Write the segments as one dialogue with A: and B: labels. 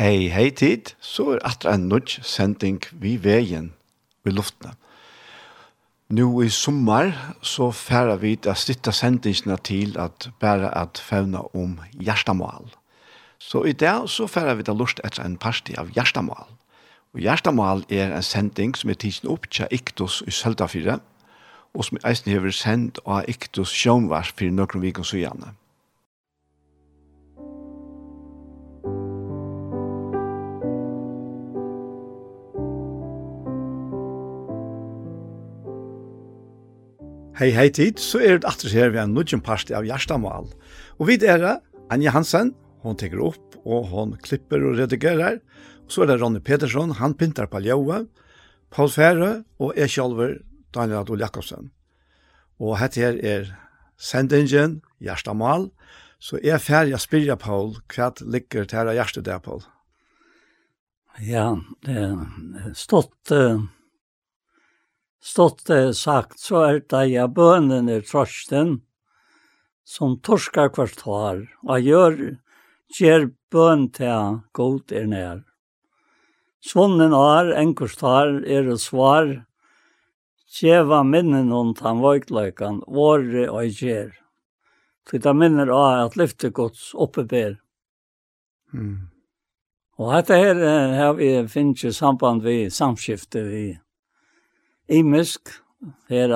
A: hei, hei tid, så er atra en nudge sending vi veien i luftene. Nå i sommer så færer vi til å sitte sendingene til at bare at fevne om hjertemål. Så i dag så færer vi til lust etter en parti av hjertemål. Og hjertemål er en sending som er tidsen opp til Iktus i Søltafire, og som eisen hever sendt av Iktus Sjønvars for noen vikens og gjerne. Hei, hei tid, så er det atter her vi en nudgen parst av Gjerstamal. Og vi er det Anja Hansen, hon teker opp og hon klipper og redigerer. Og så er det Ronny Petersson, han pyntar på Ljøve, Paul Fære og jeg sjølver Daniel Adol Jakobsen. Og hette her er sendingen Gjerstamal, så jeg ferdig å spyrir Paul hva ligger til her av Gjerstamal.
B: Ja, det er stått... Uh stått det sagt, så er det ja bønnen er trosten, som torskar kvart har, og gjør, gjør bøn til god er nær. Svonnen har, enkurs har, er og svar, Kjeva minnen om tan vøykløykan, våre og gjer. Tida minner av at lyfte gods oppe ber.
A: Mm.
B: Og dette her har vi finnes samband vi samskiftet i imisk her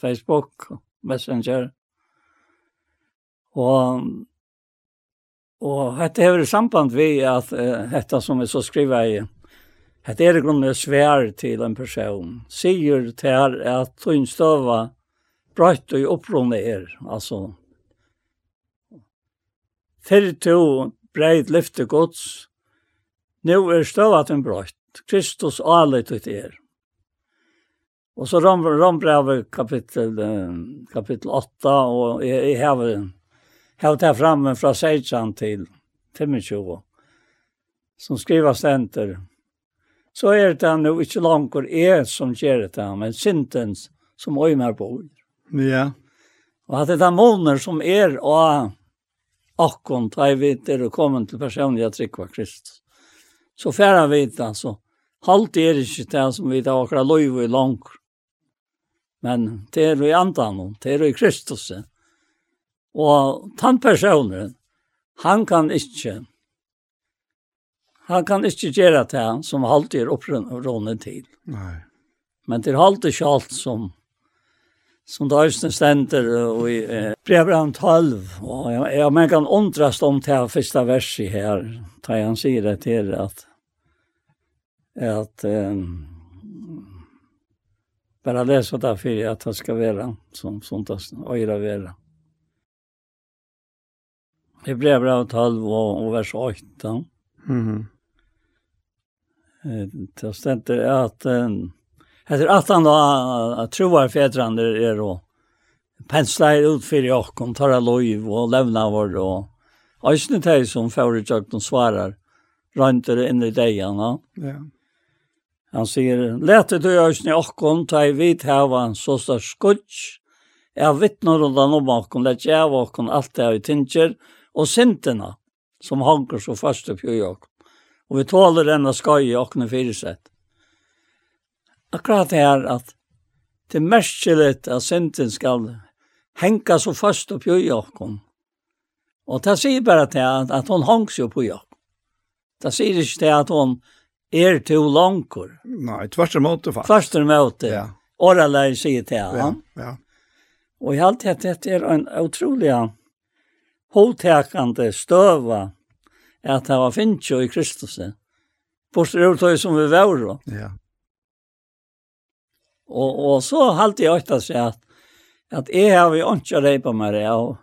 B: Facebook Messenger. Og og hetta hevur samband við at uh, hetta sum er so skriva í hetta er grunna svær til ein persón. Sigur her at tun støva brøtt og upprunna er, altså Fyrir to breit lyfte gods, nu er støvaten brøtt, Kristus alet ut er. Og så ram, rambrevet kapittel, kapittel 8, og jeg, jeg har har det framme fra 16 til 25, som skriver stenter. Så er det nu ikke langt er som gjør det, men syntens som øymer på.
A: Ja.
B: Og at det er måneder som er og akkon, da jeg vet det er kommet til personlig trygg av Kristus. Så færre vet altså, Halt er ikke det som vi tar akkurat løyve i langt men det er i andan, det er i Kristus. Og den personen, han kan ikke, han kan ikke gjøre det som alltid er opprunnet til.
A: Nei.
B: Men det er alltid ikke alt som, som da er stender og i eh, brevbrann 12, og jeg, jeg men kan undrast om det første verset her, da han sier det til at, at eh, bara läsa det för att det ska vara som sånt att öra vara. Det blev bra 12 och, och vers 8. Mm. Det ständer att Heter att han då troar fädrander är då penslar ut för jag kom tar lov och lämna vår och Eisne teg som favoritjakt de svarar, røynter inn i dejan,
A: ja.
B: Han sier, lete du øyne okkon, ta i vit hava så stør skudj, jeg og dan om okkon, let jeg av okkon alt det vi i tinger, og sintina, som hanker så fast opp i okkon. Og vi tåler denne skøy i okkon i fyrisett. Akkurat det her at det er merkelig at sintin skal henka så fast opp i okkon. Og det sier bare til at, at hun hangs jo på okkon. Det sier ikke til at hun, er to langkor.
A: Nei, tvers emot måte fast.
B: Tvers emot måte. Ja. Åra lær sig till
A: han. Ja, ja.
B: Och i allt det det är en utrolig hotäkande støve att det var finns i Kristus. Först er det som vi var då.
A: Ja.
B: Och, och så halt jag att säga att at jeg har jo ikke rejpa mig det. Och,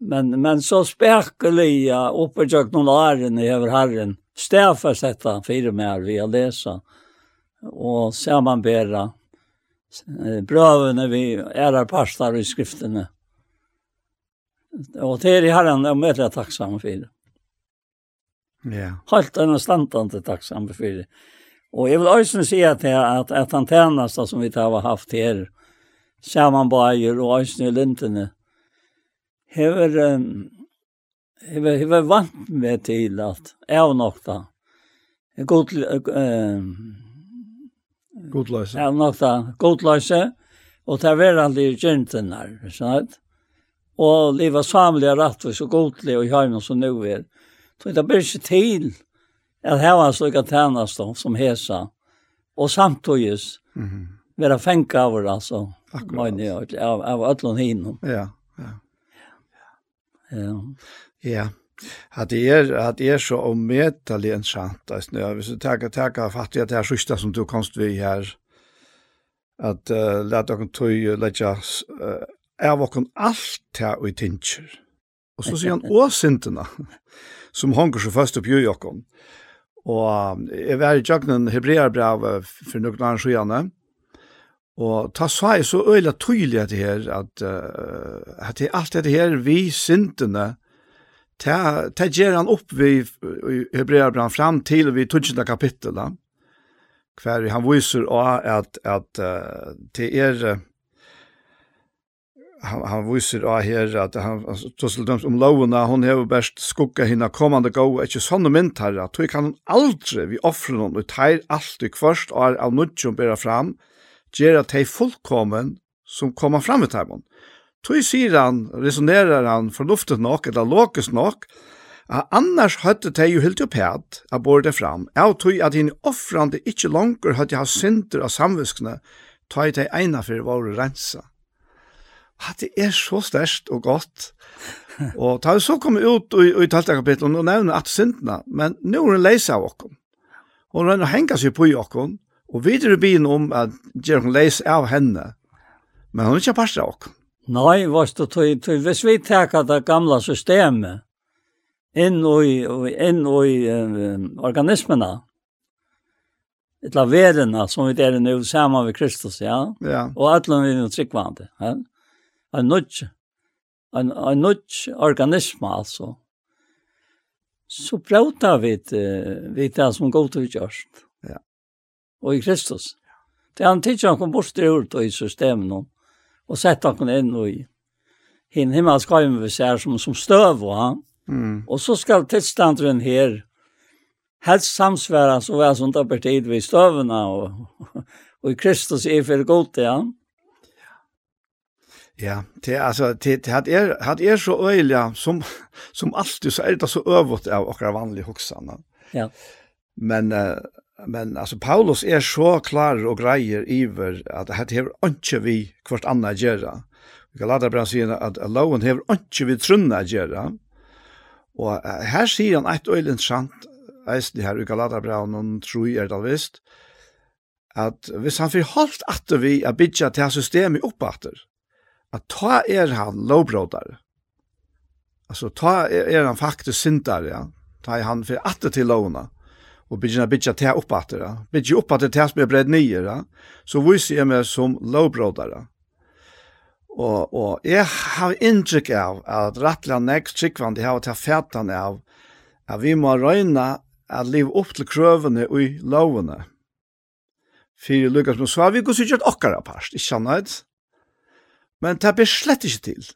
B: men, men så spekeliga uppe jag någon åren över herren stäfas detta för mer vi har läsa och sammanbära bröven vi är pastar i skrifterna. Och det är herren om jag är tacksam för det.
A: Ja.
B: Halt en standande tacksam för det. Och jag vill också säga att att att han tjänast som vi har haft här sammanbajer och också linterna. Hever um, Jeg var, jeg var vant med til at jeg var nok da. God... Uh,
A: Godløse. Jeg
B: var nok da. Godløse. Og det var aldri kjentene her, sånn Og det var samlige rettvis og godlig og hjemme som nå er. Så det blir ikke til at her var slik at tjeneste som hesa. Og samtidig mm -hmm. være fengt av det, altså. Akkurat. Av, av ødlån hinnom.
A: Ja, ja.
B: Ja.
A: ja. Ja, at det er, at det er så omedelig en sant, ja, hvis du tenker, tenker fattig at det er sørste som du komst vi her, at uh, let dere tog, let oss, uh, er dere alt her og i tinsjer. Og så sier han åsintene, som honker så først opp i dere. Og jeg var i jøkkenen hebreerbrev for noen annen skjønne, og ta sa jeg så øyla tydelig at det her, at, uh, at det er alt det her vi sintene, ta ta ger han upp vi Hebreerbrevet fram til vi 12 kapittel där. Kvar han visar att att uh, till er han, han visar av her at han tossel døms om lovene, hon har best skugga hinna kommande gå, ikkje sånne mynt her, at hun kan aldri vi offre noen, og teir alt i kvørst og er av nudjum bera fram, gjer at hei fullkommen som kommer fram i teimen. Tui sier han, resonerar han fornuftet nok, eller logisk nok, at annars høtte tei jo helt opp hæt, at bor det fram, av tui at hinn offrande ikkje langer høtte ha synder av samviskene, tøy tei eina for våre rensa. At det er så størst og godt. og ta så kom ut i, i talte kapitlet og nevne at syndene, men nå er hun leise av okken. Hun rønner seg på i okken, og videre byen om at Gjergen leise av henne, men hun er ikke parst av okken.
B: Nei, varst du tog, tog, hvis vi teka det gamla systemet inn i, inn i uh, organismene, et la verena som vi er nu saman med Kristus, ja?
A: Ja.
B: Og atlan vi nu tryggvande, ja? En nudge, en, en nudge organisme, altså. Så brauta vi vi det som god vi gjørst. Ja. Og i Kristus. Det er han tidsjan kom bort i ur i systemet nå og sett han inn i hin himmelskajmen vi ser som, som støv og han. Mm. Og så skal tilstanderen her helst samsvære så vel som det partiet vi støvene og, og i Kristus er for godt til han.
A: Ja, det alltså det det har er har er så öliga som som alltid så er det så övert av och vanliga hoksene.
B: Ja.
A: Men uh, Men alltså Paulus är så klar och grejer iver att det här har inte vi kvart anna göra. Vi kan lada bara säga att loven har inte vi trunna göra. Och här säger han ett öjligt sant eisen her i Galaterbraun någon tro er det visst, at hvis han får holdt at vi er bidja til systemet oppatter, at ta er han lovbrådare. Altså ta er han faktisk sintare, ja. Ta er han for atter til lovna og begynner å bygge til oppatter. Bygge oppatter til som er bredd nye, så viser jeg meg som lovbrådere. Og, og jeg har inntrykk av at rettelig nek tryggvande har til fætene av at vi må røyne at liv opp til krøvene og i lovene. Fyrir Lukas må svare, vi går sikkert okkara parst, ikke sant? Men det blir slett ikke til.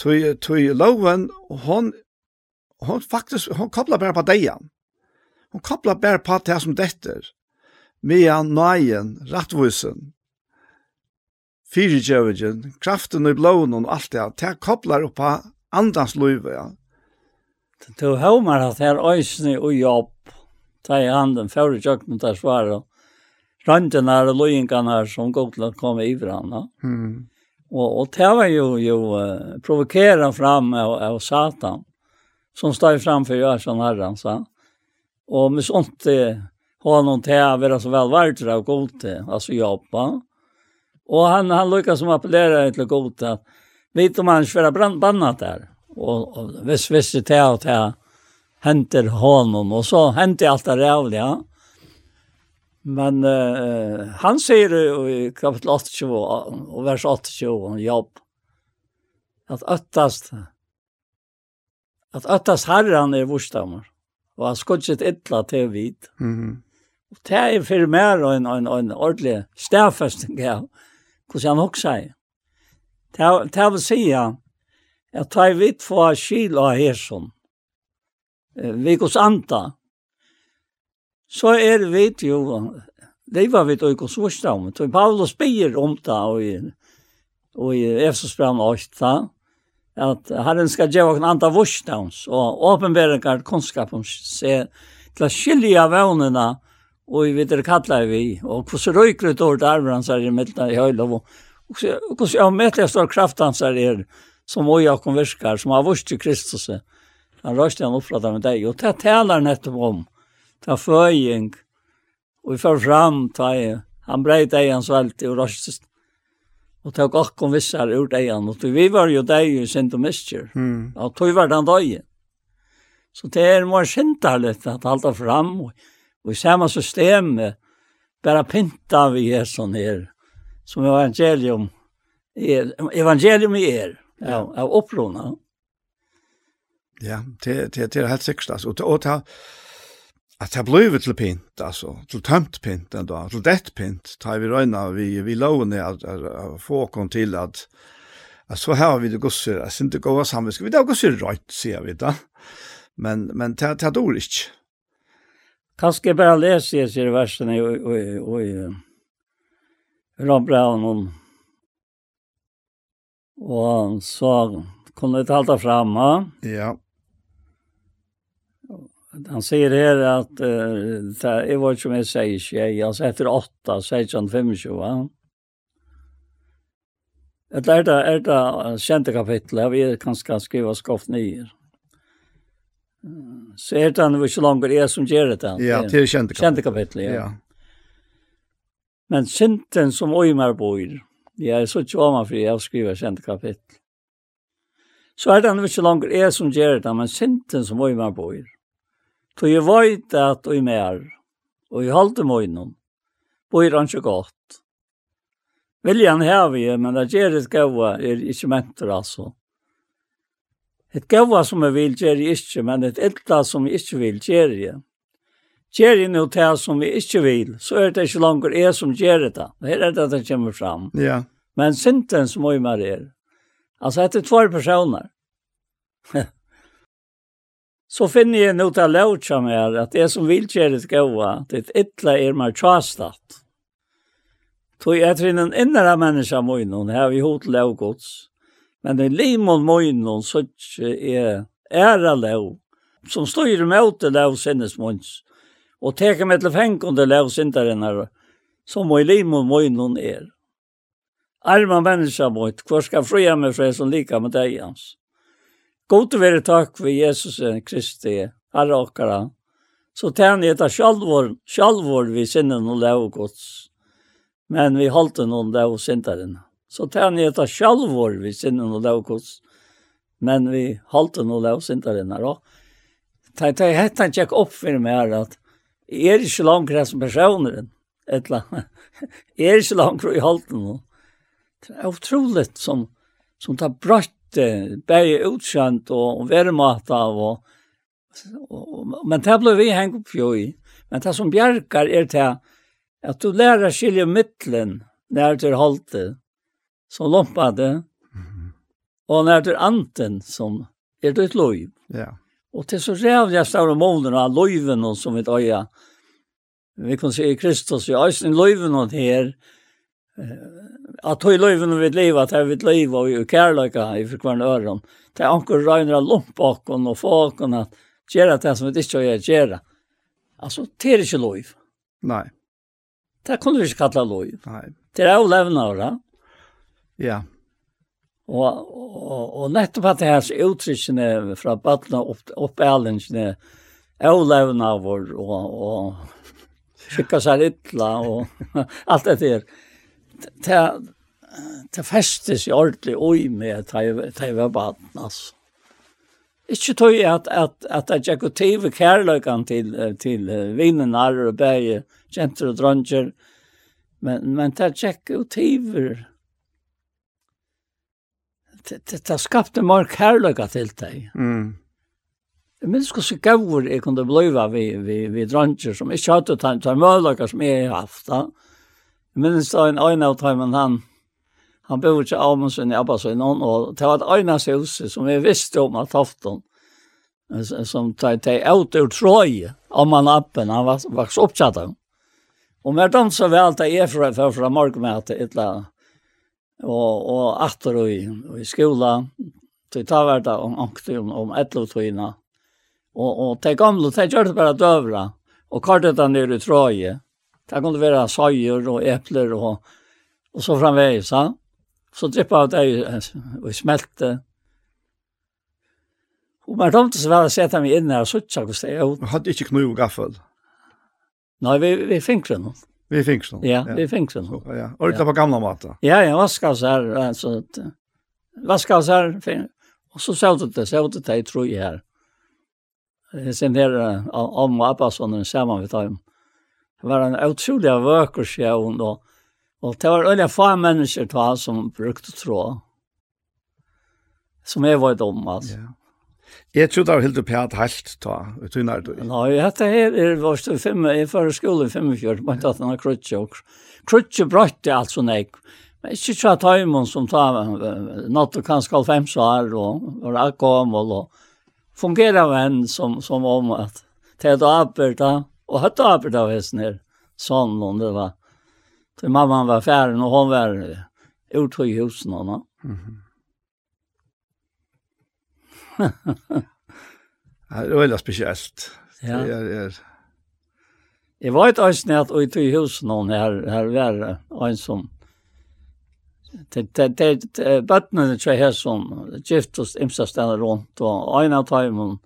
A: Tøy, tøy loven, hon, hon faktisk, hon kobler bare på deian. Hon kopplar bare på det som detter, medan nøyen, rattvusen, fyrirgjøvingen, kraften i blåen og alt det, det kopplar opp på andans løyve, ja.
B: Du hømmer at her øysene og jobb, ta i handen, før i kjøkkenen der svarer, røntgen her og løyingen her som går til å komme i hverandre.
A: Mm.
B: Og, og det var jo, jo uh, provokeret fram av, av Satan, som stod framfor Jørgen Herren, sa Så. Og med sånt har noen til å være så vel vart av gott altså jobba. Og han han lykkes som appellerer til gott att vet om han ikke svär bannet der. Og, og hvis, hvis det här och här händer honom og så händer alt det rævlig, Ja. Men uh, han sier i kapitel 28 og vers 28 om jobb at øttast, at øttast herren er vurstamar og han skudget ytla til vid.
A: Mm -hmm.
B: Og det er for mer og en, en, en ordentlig stedfesting av hvordan han også er. Det vil si at ta i vidt for skil av hersen, vikos anta, så er vi jo, lever vi til vikos så Paulus byr om det og i, og i 8, at Herren skal gjøre oss andre vursdavns, og åpenbæringar kunnskap om se til å av vevnene, og vi vet det kallar vi, og hvordan røyker ut året arvrans er i midten i høylov, og hvordan jeg møter jeg står han sier er, som og jeg virkar, som har vurs til Kristus, han røyste han oppfratt med deg, og det taler nettopp om, ta føying, og vi får fram, ta i, han brei deg hans velt, og røyste og tog okkom vissar ur deian, og vi var jo deg i synd og mistyr,
A: mm.
B: og tog var den døy. Så det er mer syndarligt at halda fram, og, og i samme system, bara pinta vi er sånn her, som evangelium, er, evangelium i er, ja. av, av opprona.
A: Ja, det, det, det er helt sikkert, altså, og, og, og at det blev til pint, altså, til tømt pint enda, til dett pint, tar vi røyna vi, vi lovene at, at, at få kom til at, at så her vi det gosser, jeg synes det går sammen, vi det gosser røyt, sier vi da, men, men det, det er dår ikke.
B: Kanskje bare lese jeg sier versene i, i, i, i Rambraun om, og så kunne det talte fram, ja?
A: Ja.
B: Han säger här att det är vad som jag säger sig. Jag sätter åtta, säger han fem va? Det är det, är det kända kapitlet. Vi kan ska skriva skoft nyer. Så är det inte så långt det är som gör det.
A: Ja, det är kända
B: kapitlet. Kända kapitlet, ja.
A: ja.
B: Men synden som ojmar bor, jag är så tjama för jag skriver kända kapitlet. Så är det inte så långt det är som gör det, men synden som ojmar bor, Tog jeg veit at og mer, og jeg halte møgnen, bor han ikke godt. Viljan hever jeg, men det gjør et gaua er ikke mentor, altså. Et gaua som jeg vil gjør jeg ikke, men et illa som jeg ikke vil gjør jeg. Gjør jeg noe til som vi ikke vil, så er det ikke langer jeg som gjør det. Her er det at det kommer fram.
A: Ja.
B: Men synten som jeg mer er. Altså, etter två personer. så finner jeg noe til å låta meg att det som vil gjøre det ytla är mer tjastat. Tog jag till en inre människa mojnon, här vi hot lågods. Men den limon mojnon så är ära låg, som styr mot det sinnes sinnesmåns. Och teker med till fängkonde låg sindarinnar, som i limon mojnon är. Arma människa mot, hvor ska fria med fra som lika med deg hans. God til være takk for Jesus Kristi, herre okkara. Så tjener jeg etter sjalvår, sjalvor vi sinne noen lave gods, men vi holdt noen lave sintaren. Så tjener jeg etter sjalvår, vi sinne noen lave gods, men vi holdt noen lave sintaren. Og det er hett han tjekk opp for meg her at jeg er ikke langt her som personer. Etla. Jeg er ikke langt i holdt noen. Det er utroligt som, som tar brøtt bäge og och av og, og, men det blev vi häng upp i. men det som bjärkar er det at du lærer skilje mittlen när du halte som lompade och när du anten som är ditt lov.
A: Ja.
B: Och till så rävliga stora molnen av loven och som ett öja. Vi kan se i Kristus i öjsen loven och här at tog løyven vi liva, at vi liva og kærløyka i for hver øren. Det er anker røyner av lumpåkken og fåkken at gjøre det som vi ikke gjør gjøre. Altså, det er ikke løyv.
A: Nei.
B: Det kunne vi ikke kalla løyv.
A: Nei.
B: Det er jo levna av det.
A: Ja.
B: Og, og, og nettopp at det her uttrykkene fra badna opp, opp elingene er jo levna av vår og, og skikka seg ytla og alt det der. Det det festes i ordentlig oi med da jeg var baden, altså. Ikke tog jeg at, at, at jeg gikk og tive kærløkene til, til vinnene og bæge, jenter og dronjer, men, men det gikk og tive. Det, det, skapte mer kærløkene til deg.
A: Mm.
B: Jeg minns hvordan gavur jeg kunne bliva vi, vi, vi dronger som ikke hadde tatt møløkene som jeg har haft. Da. Jeg minns da en øyne av timen han, han Han bor ikke Amundsen i Abbasøyen, og det var et øynes hus som vi visste om at Tofton, som tar til ut ur trøy, om han appen, han var, var opptatt av. Og med dem så valgte jeg fra, fra, fra morgenmøte, et eller annet, og, og atter og i, og i skola, så jeg tar om ankte om, om etlotøyene, og, og de gamle, de gjør det bare døvra, og kartet den nere i trøye, det kunne være søyer og epler og, og så framvegis, sant? Så drippa av det og smelte. Og man tomte så vel å sette meg inn her og suttja hos det.
A: Og hadde ikke knu og gaffel?
B: Nei, vi, vi finkte noen.
A: Vi finkte noen?
B: Ja, vi finkte noen.
A: Så, ja. Og det på gamla maten?
B: Ja, ja, vaska oss her. Altså, vaska oss her. Og så søvde det, søvde det, jeg tror jeg her. Jeg Sen her, om og Abba, sånn, sammen vi tar. Det var en utrolig vøkersjøvn, og Og det var øyne få mennesker ta som brukte tråd. Som jeg var dum, altså.
A: Ja. Jeg trodde det var helt oppe at helt ta, vet du når du?
B: Nei, dette her er vår stund fem, jeg fører skole i 45, men tatt han har krutje og krutje brøtte alt sånn jeg. Men ikke tja tøymon som ta natt og kanskje all fem svar og var alkohol og fungerer venn som, som om at det er da arbeid da, og høtte arbeid da hesten her, sånn om det var. Så mamma var färden och hon var ut i husen hon. Mm.
A: det var väldigt speciellt.
B: Ja.
A: Det är, är...
B: Jag var ett ösne att ut i husen hon här, här var en som det det det barnen tror jag som giftos imsa stannar runt och en av timmen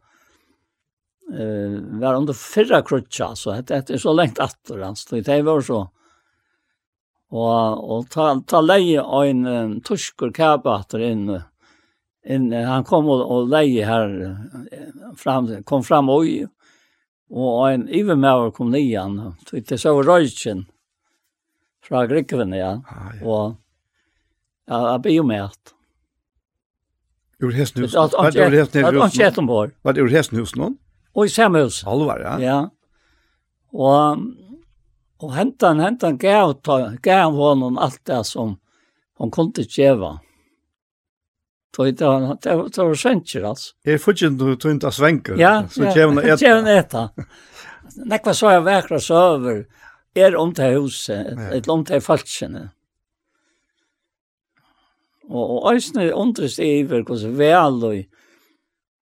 B: eh var under förra krutcha så det er så lengt atter, då så det var så Og, og ta, ta leie en um, tuskur kæbater inn, inn, han kom og, og leie her, fram, kom fram og i, og en ivermauer kom nian, tog det så røyken fra Grykven, ja,
A: ah, ja.
B: og ja, jeg blir med at.
A: Ur
B: hestnhus?
A: Var det ur
B: hestnhus?
A: Var det ur hestnhus noen?
B: Og i samhus.
A: Alvar, ja.
B: Ja. Og Og hentan, hentan gav, ta, gav honom allt det som hon kunde geva. Tog det var det var, det var svenskir altså.
A: Er fudgen du tog inte svenker.
B: Ja,
A: så
B: ja,
A: gevna äta.
B: Gevna äta. Nekva så jeg vekra søver, er om til huset,
A: ja.
B: et om til falskjene. Og, og æsne undrist iver hos vel og,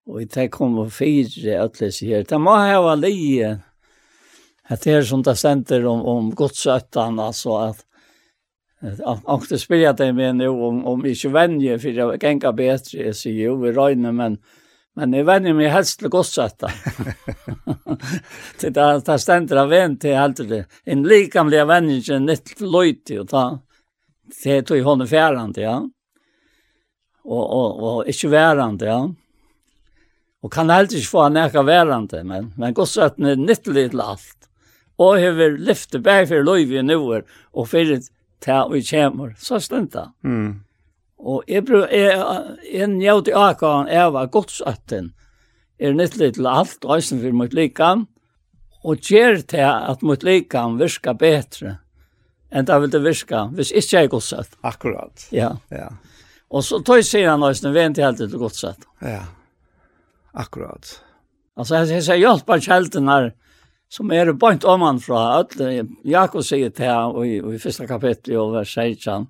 B: og det kommer fire atles her. Det må hava lije att det är som det stender om, om godsötan alltså att Och det spyrir det med nu om, om ikke vennje, for jeg gengar bedre, jeg sier jo, vi røyner, men, men jeg vänjer meg helst til godsøtta. det där det stender av venn til helt det. En likamlig vennje er nytt løyti, og ta, det er tog hånden fjærande, ja. Og, og, og ikke værande, ja. Og kan helst ikke få han ekka værande, men, men godsøtten er nytt litt alt og hever lyfte bæg for løyvi i nuer, og fyrir ta og kjemur, så stunta.
A: Mm.
B: Og jeg brug, jeg, jeg njød i akan, jeg var godsøtten, er nyttelig til alt, og eisen for mot likam, og gjer til at mot likam virka betre, enn det vil det virka, hvis ikke jeg er godsøtt.
A: Akkurat.
B: Ja.
A: ja.
B: Og så tog sier han eisen, vi er ikke helt til godsøtt.
A: Ja, akkurat.
B: Altså, jeg, jeg, jeg hjelper kjelten her, som er bant om han fra alle, Jakob sier til han i, i første kapittel og vers 16,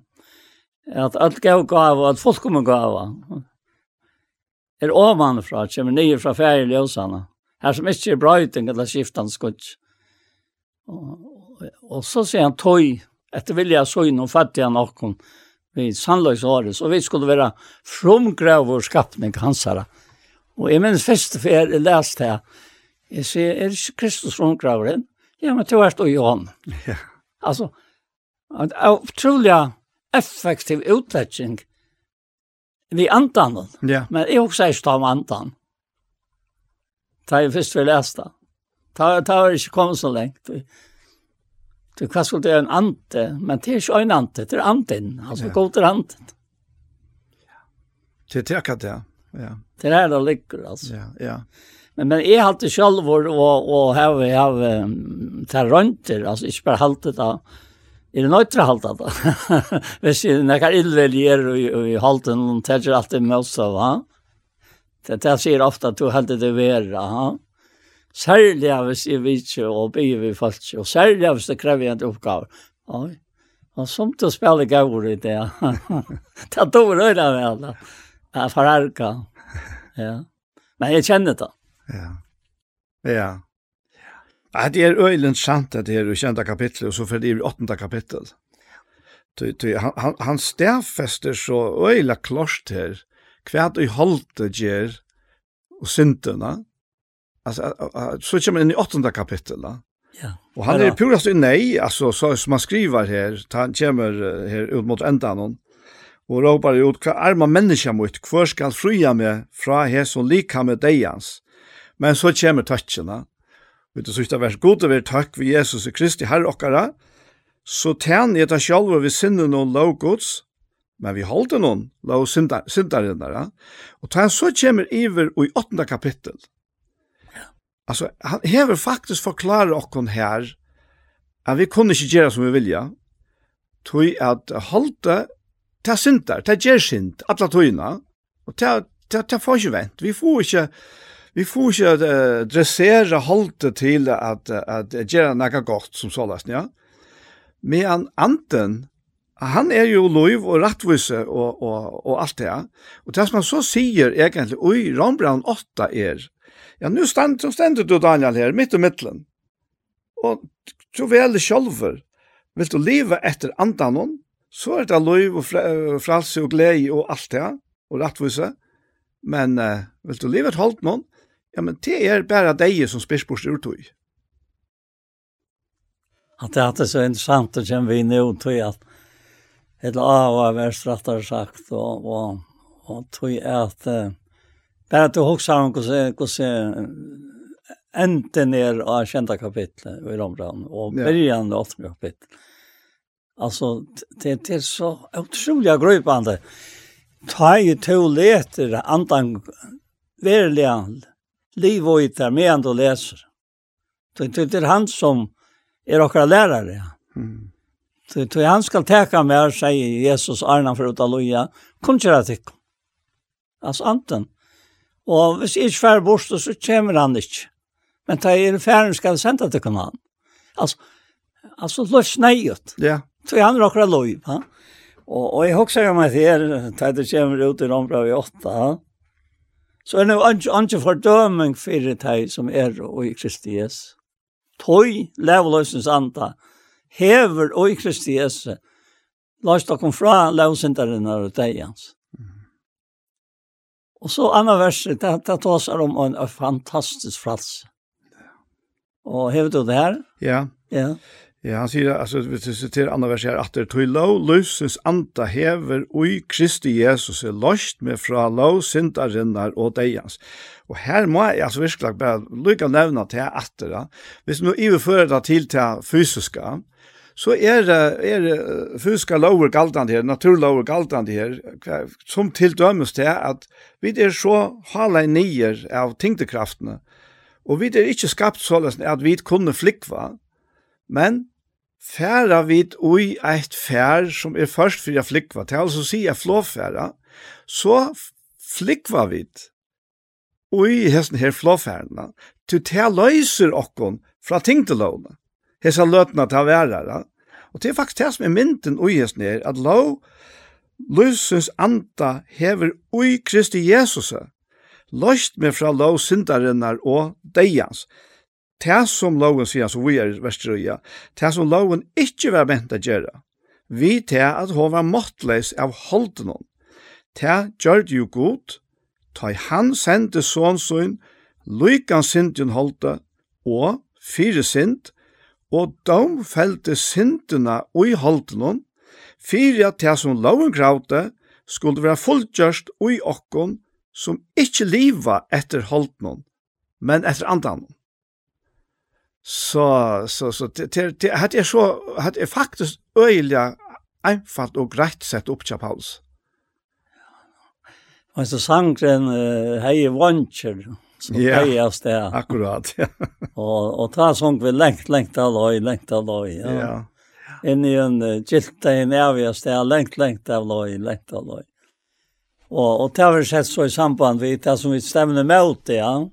B: at alt gav gav og at folk kommer gav er om han fra, kommer nye fra ferie løsene, her som ikke er brøyting eller skiftende skutt. Og, og så sier han tøy, etter vilja så inn og fattig han noen, vi sannløs året, så vi skulle være fromgrav og skapning hans her. Og jeg minns første for jeg leste her, Jeg sier, er ikke Kristus rundgraveren? Ja, men til hvert og Johan. Ja. Altså, en utrolig effektiv utletting vi andan. Ja. Men jeg også er ikke om andan. Da jeg først vil lese det. Da har jeg ikke kommet så lengt. Du kan skulle det en ante, men det er ikke en ante, det er anten. Altså, ja. god til anten.
A: Ja. Det er akkurat det, ja.
B: Det er det ligger, altså.
A: Ja, ja.
B: Men men jag hade själv och och har jag har terrenter alltså inte bara haltet då. Är det nöjtra haltet då? Vis ju när kan illväljer och i halten och täcker allt det med så va. Det där ser ofta att du hade det vara ha. Särskilt av sig vid och be vi fast och särskilt av sig krävande uppgifter. Ja. Och som att spela gaur i det. Det då rör det väl. Ja, förarka. Ja. Men jag känner det.
A: Ja. Ja. Ja, det er øylen sant at det er kjente kapitlet, og så for det er åttende kapittel. Ty, han, han stedfester så øyla klost her, hva du holdt gjør, og syndene, altså, så kommer han inn i åttende kapittel, da. Ja. Og han er purast i nei, altså, så, som han skriver her, han kommer her ut mot endan hon, og råpar ut, hva arma menneska mot, hva skal fria meg fra her som lika med deians, Men så kommer takkene. Vet du, så ikke det vært god å være takk ved Jesus Kristi, herre okkara, så tjener jeg det selv og vi sinner noen lovgods, men vi holder noen lov syndarindere. Og ta så kommer iver i åttende kapittel. Altså, han hever faktisk forklare okkon her at vi kunne ikke gjøre som vi vilja, tog at holde ta syndar, ta gjer synd, alla tøyna, og ta, ta, ta får ikke vent. Vi får ikke Vi får ikke uh, dressere halte til at, at, at något noe godt som så løsning, ja. Men Anten, han er jo lov og rettvise og, og, og alt det, ja. Og det som han så sier egentlig, oi, Rambrand 8 er, ja, nå stend, stender du Daniel her, midt og midtelen. Og så vel sjølver, vil du leve etter andanon, så er det lov og fralse og glede og alt det, ja, og rettvise. Men uh, vil du leve et halvt noen, ja, men det er bare deg som spørsmål ur tog.
B: At det er så interessant å kjenne vi nå til at et av hva vi har sagt, og, og, og til at uh, bare at du husker om hvordan, hvordan enden er av kjente kapitlet i Rombrand, og begynnende av åttende kapitlet. Altså, det, det er så utrolig grøypende. Ta i to leter andan verilig liv och ytter medan du läser. Det är han som är åkra lärare. Mm. Det är han ska täcka med sig Jesus arna för att alloja. Kunskera tycka. Alltså anten. Og hvis jeg ikke færre bort, så kommer han ikke. Men da er færre, skal jeg sende til han. Altså, altså løs nei ut.
A: Ja.
B: Så han er akkurat lov. Ha? Og, og jeg husker meg til her, da det kommer ut i rombra i åtta, Så er det jo ikke fordøming for det som er og i Kristi Jesu. Tøy leveløsens anta hever og i Kristi Jesu Lars da kom fra leveløsenteren og deg hans. Og så anna verset, det, det tar er om en fantastisk frals. Og hever du det her?
A: Ja.
B: Ja.
A: Ja, han sier, altså, vi sitter andre verset her, at det tog lov, løsens anta hever ui Kristi Jesus er løst med fra lov, syndarinnar og deians. Og her må jeg altså virkelig bare lykke å nevne til at det, da. hvis vi nå iverfører det til til fysiska, så er det er, fysiska lover galtande her, naturlover galtande her, som til dømes til at vi er så hala nier av tyngdekraftene, og vi er ikke skapt sånn at vi kunne flikva, Men færa vit ui eit fær som er først fyrir flikva, til altså si er flåfæra, så flikva vid ui hesten her flåfærna, til til løyser okkon fra ting til lovna. Hesa løtna ta værara. Og det er faktisk det som er mynden ui hesten her, at lov, løsens anda hever ui Kristi Jesusa, løst med fra lov syndarinnar og deians det som loven sier, som vi er verstrøya, det som loven ikke var ment å gjøre, vi til at hun var måttleis av holden hon. Det gjør det jo godt, ta han sendte sånn lykan synden holde, og fire synd, og dom felte syndene og i holden fire at det som loven kravde, skulle være fulltjørst og i okkon, som ikke liva etter holden men etter andan. Så, så, så, det, det, det hade jag så, hade jag faktiskt öjliga einfalt og grejt sett upp till Paulus.
B: Och så sangren uh, Hej Vancher, som
A: ja,
B: hej av det.
A: Akkurat, ja.
B: och, och ta sång vi längt, längt alloj, längt alloj. Ja.
A: ja.
B: Inn i en uh, gilta i näviga sted, längt, längt alloj, längt alloj. Och, och det har vi sett så i samband med det som vi stämmer med det, ja.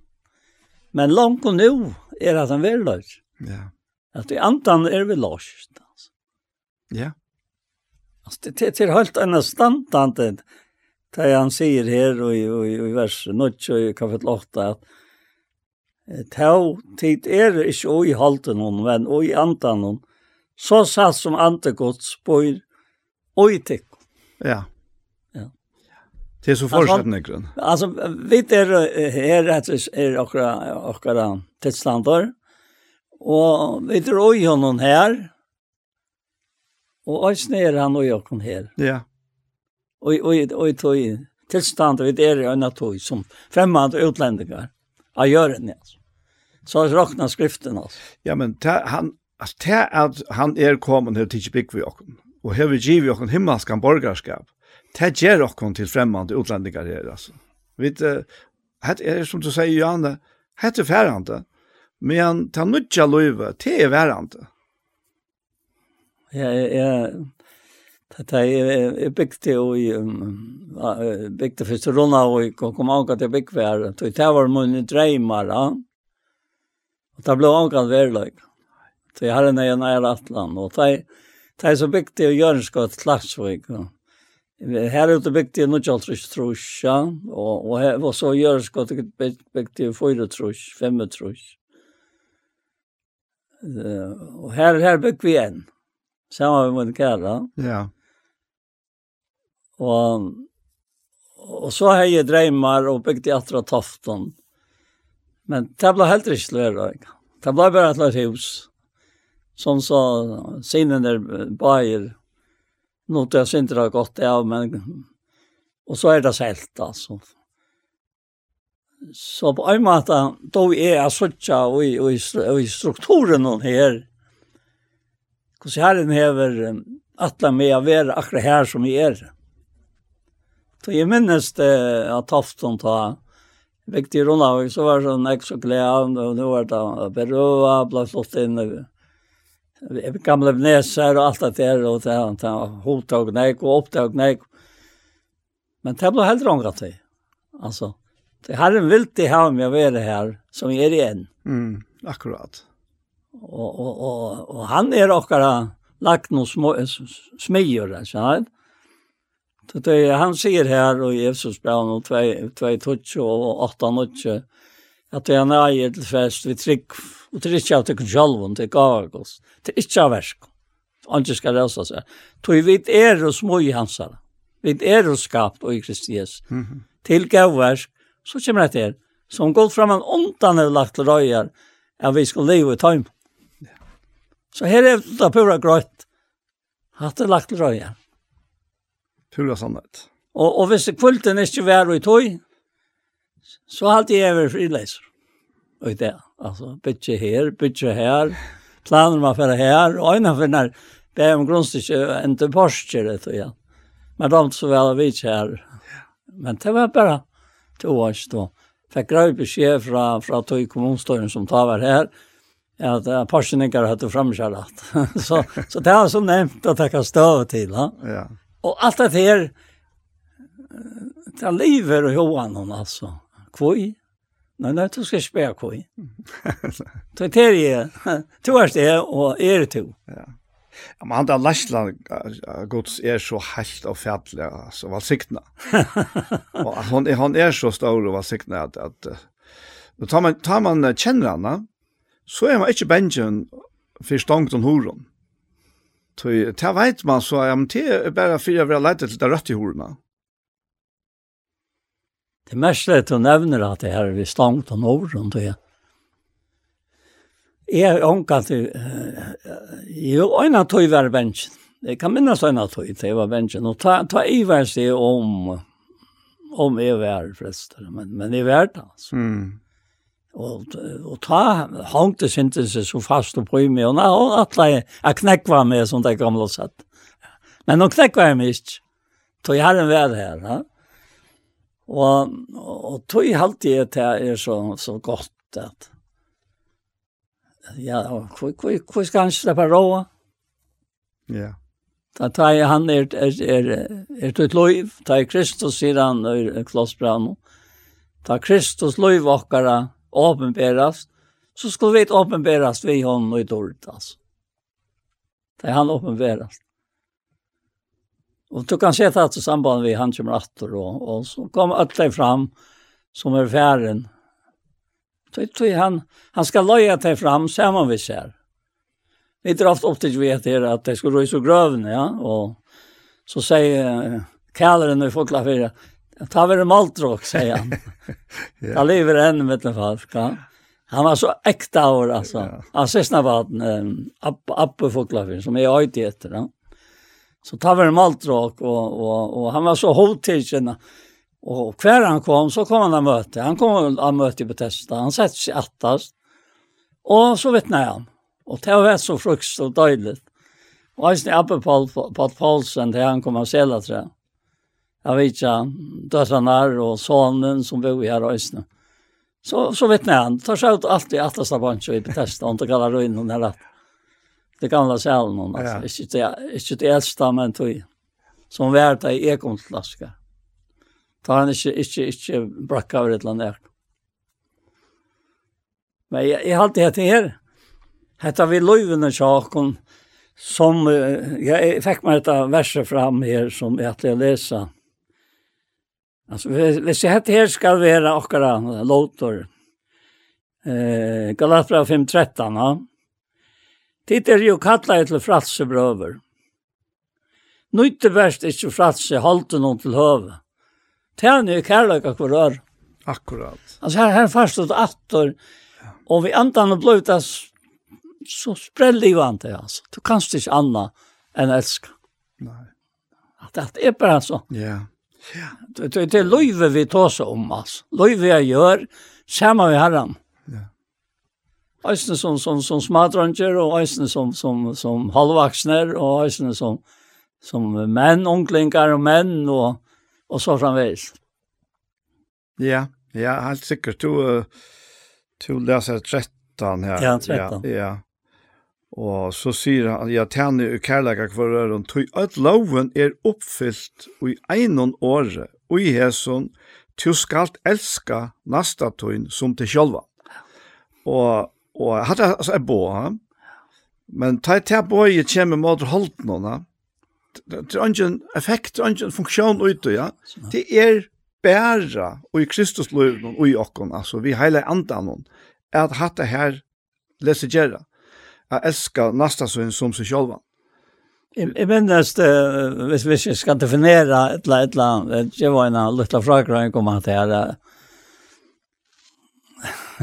B: Men långt och nu, er at han vil løs.
A: Ja.
B: At i andan er vi løs. Altså.
A: Ja.
B: Altså, det, det, det er helt annet standande det han sier her og, og, og i vers 9 og i kapitel 8 at Tau tid er ikke og i halten hon, men og i andan hon, så satt som antegods bor og i tikk.
A: Ja. Det är så fortsatt nägren.
B: Alltså vi är här det är några några tidslandar. Och vi drar oj honom här. Och alls ner han och jag kom här.
A: Ja.
B: Oj, oj, oj, tog tillstånd vi är i en tog som främmande utlänningar. Jag gör det alltså. Så räknar skriften alltså.
A: Ja men ta, han alltså ta att han är er kommen här till Bigvi och här vi giv och en himmelskan borgerskap det gjør dere til fremmede utlendinger her, altså. Vi, det er som du sier, Janne, det er færende, men det er nødja løyve, det er værende.
B: Ja, ja, det er jeg bygde jo i, bygde først runda og jeg kom av at jeg bygde hver, det var mine dreimer, ja. Og det ble avgått verløyga. Så jeg har en egen eier atlan, og det er så bygde jeg Jørnskott, Klagsvik, og Her ute bygde jeg nok alt trus trus, ja. Og, og, her, og så gjør jeg godt bygde jeg fyra trus, fem trus. Uh, og her, her bygde vi en. Samme med min kære.
A: Ja.
B: Og, og så har jeg dreimer og bygde jeg atra toften. Men det ble helt ikke til å være. Det ble bare et løyre hus. Sånn så sinne der bajer. Nå til jeg synes det har gått av, men... Og så er det selt, altså. Så på en måte, da er jeg sådär och i, och i, och i strukturen hon här. Och så här är alla med att vara akkurat her som vi er. Så jeg minnes det at Tofton ta Viktig Ronavik så var det sånn, jeg så glede av, og nå var det berøva, ble slått inn, og gamla vnesar og alt det der, og det han tar hota og nek og oppdag og nek. Men det ble helt rångat det. Altså, det har en vilt det här med å være her, som er igjen.
A: Mm, akkurat.
B: Og, og, og, og han er okkara lagt noen små smier, skjønner Så det er, han sier her, og Jesus bra nå, 2, 2, 2, 8, 8, at han eier til fest, vi trygg, Og det er ikke av tykken kjølven, det er gavagos. Det er ikke av versk. Han ikke skal røsa seg. Toi vi er og små i hans her. Vi er og skapt og i Kristi Jesus.
A: Mm -hmm.
B: Til gavversk, så kommer det til. Som går fram en ondan er lagt røyer, at vi skal leve i tøym. Så her er det pura grøyt. Hatt er lagt røyer.
A: Pura sannhet.
B: Og, og hvis kvulten ikke var i tøy, så halte jeg over frileiser og det. Alltså bytje här, bytje här. Planer man för här og ena för när det är om grundstycke inte Porsche, det ja. Men de så väl vi her. Men det var bara två år då. fikk grøy besked från från Toy kommunstyrelsen som tar var här att uh, Porsche ikke hadde framkärrat. så så det har så nämnt att det kan stå till, Ja.
A: Ja.
B: Och allt det här det lever och Johan hon alltså. Kvoi. Nei, nei, du skal spela koi. Du ter jeg, du er det, og er det du.
A: Ja. Ja, men han da Lashland gods er så helt og færdelig, altså, valsiktene. og han, han er så stor og valsiktene at, at uh, tar, man, tar man kjenner han, så er man ikke benjen for stångt og horon. Så det vet man så, ja, men det er bare for å være leit til det rødt i horene.
B: Det mest lett å nevne at det her er stangt og nord rundt det. Jeg er ånka til, jo, øyne tog var bensjen. Jeg kan minnes øyne tog til jeg var bensjen, og ta, ta i vær seg om, om jeg var flest. men, men jeg var det, altså.
A: Mm.
B: Og, og ta, hongte syntes seg så fast og prøy meg. og na, hun atle, jeg knekva meg som det gamle sett. Men hun knekva meg ikke. Tog herren vær her, ja. Og, og tog halte jeg til er så, så godt at ja, hvor skal han slippe råa?
A: Ja.
B: Da tar jeg han er, er, er, er til liv, da er Kristus, sier han, er klossbrann, da Kristus lov okkara åpenberast, så skulle vi åpenberast vi honom i dårlig, altså. Da han åpenberast. Och du kan se att i samband med han kommer attor och, och så kom alle fram som är færen. Så tror han, han ska löja dig fram samman vi ser. Vi drar ofta upp till vet er att det ska röja så grövn, ja. Och så säger kallaren när vi får Ta vi det maltråk, säger han. ja. Jag lever än med den falsk, ja. Han var så äkta år, alltså. Ja. Han ses var en um, app, appe som är har i efter, ja. Så tar vi en maltrak och, och, och han var så hotigen. Och hver han kom så kom han att møte. Han kom att møte i Bethesda. Han sette seg attast. Och så vittnade han. Och det var så frukt och Og Och snitt oppe på Paul Paulsen där han kom av Selaträ. Jag vet inte, er, och sonen som bor här og Östnö. Så, så vittnade han. Tar sig ut allt i av bunch i Bethesda. Och inte kallar ruin hon här det gamla salen hon alltså. Inte det inte det äldsta men tog som värta i ekonslaska. Ta han inte inte inte bracka över ett land där. Men jag jag hade det här. Hetta vi löven och sjakon som jag fick mig detta verset fram här som jag att läsa. Alltså vi ser hette här ska vara och låtor. Eh Galatia 5:13, ja. Tid er jo kallet til fratse brøver. Nøyte verst ikke fratse halte noen til høve. Tjene er kærløk akkur rør.
A: Akkurat.
B: Altså her, her fast og atter, og vi andan og bløyt det så sprell i vant det, altså. Du kanst ikke anna enn elska.
A: Nei.
B: Det er bare så.
A: Ja. Ja.
B: Det, det, det er løyve vi tåse om, altså. Løyve jeg gjør, sammen med herren.
A: Ja
B: eisne som, som, som smadranger, og eisne som, som, som halvvaksner, og eisne som, som menn, onklingar og menn, og, og så framveis.
A: Ja, ja, helt sikkert. Du, du leser 13 her.
B: Ja, 13.
A: Ja, ja. Og så sier han, ja, tjene i kærlega kvar øren, tog at loven er oppfyllt i einon åre, og i hæson, du skalt elska nasta tøyn som til sjølva. Og Og jeg hadde altså jeg bo, men ta ta bo i kjem mot holden nå. Det er ingen effekt, det er ingen funksjon ute, ja. Det er bæra og i Kristus løv og i okkon, altså vi heile andan hon, at hatt det her lese gjerra, at elska nasta søyn som seg sjolvan.
B: Jeg minnes det, hvis vi skal definere et eller annet, det var en liten fragrøyng om at det her,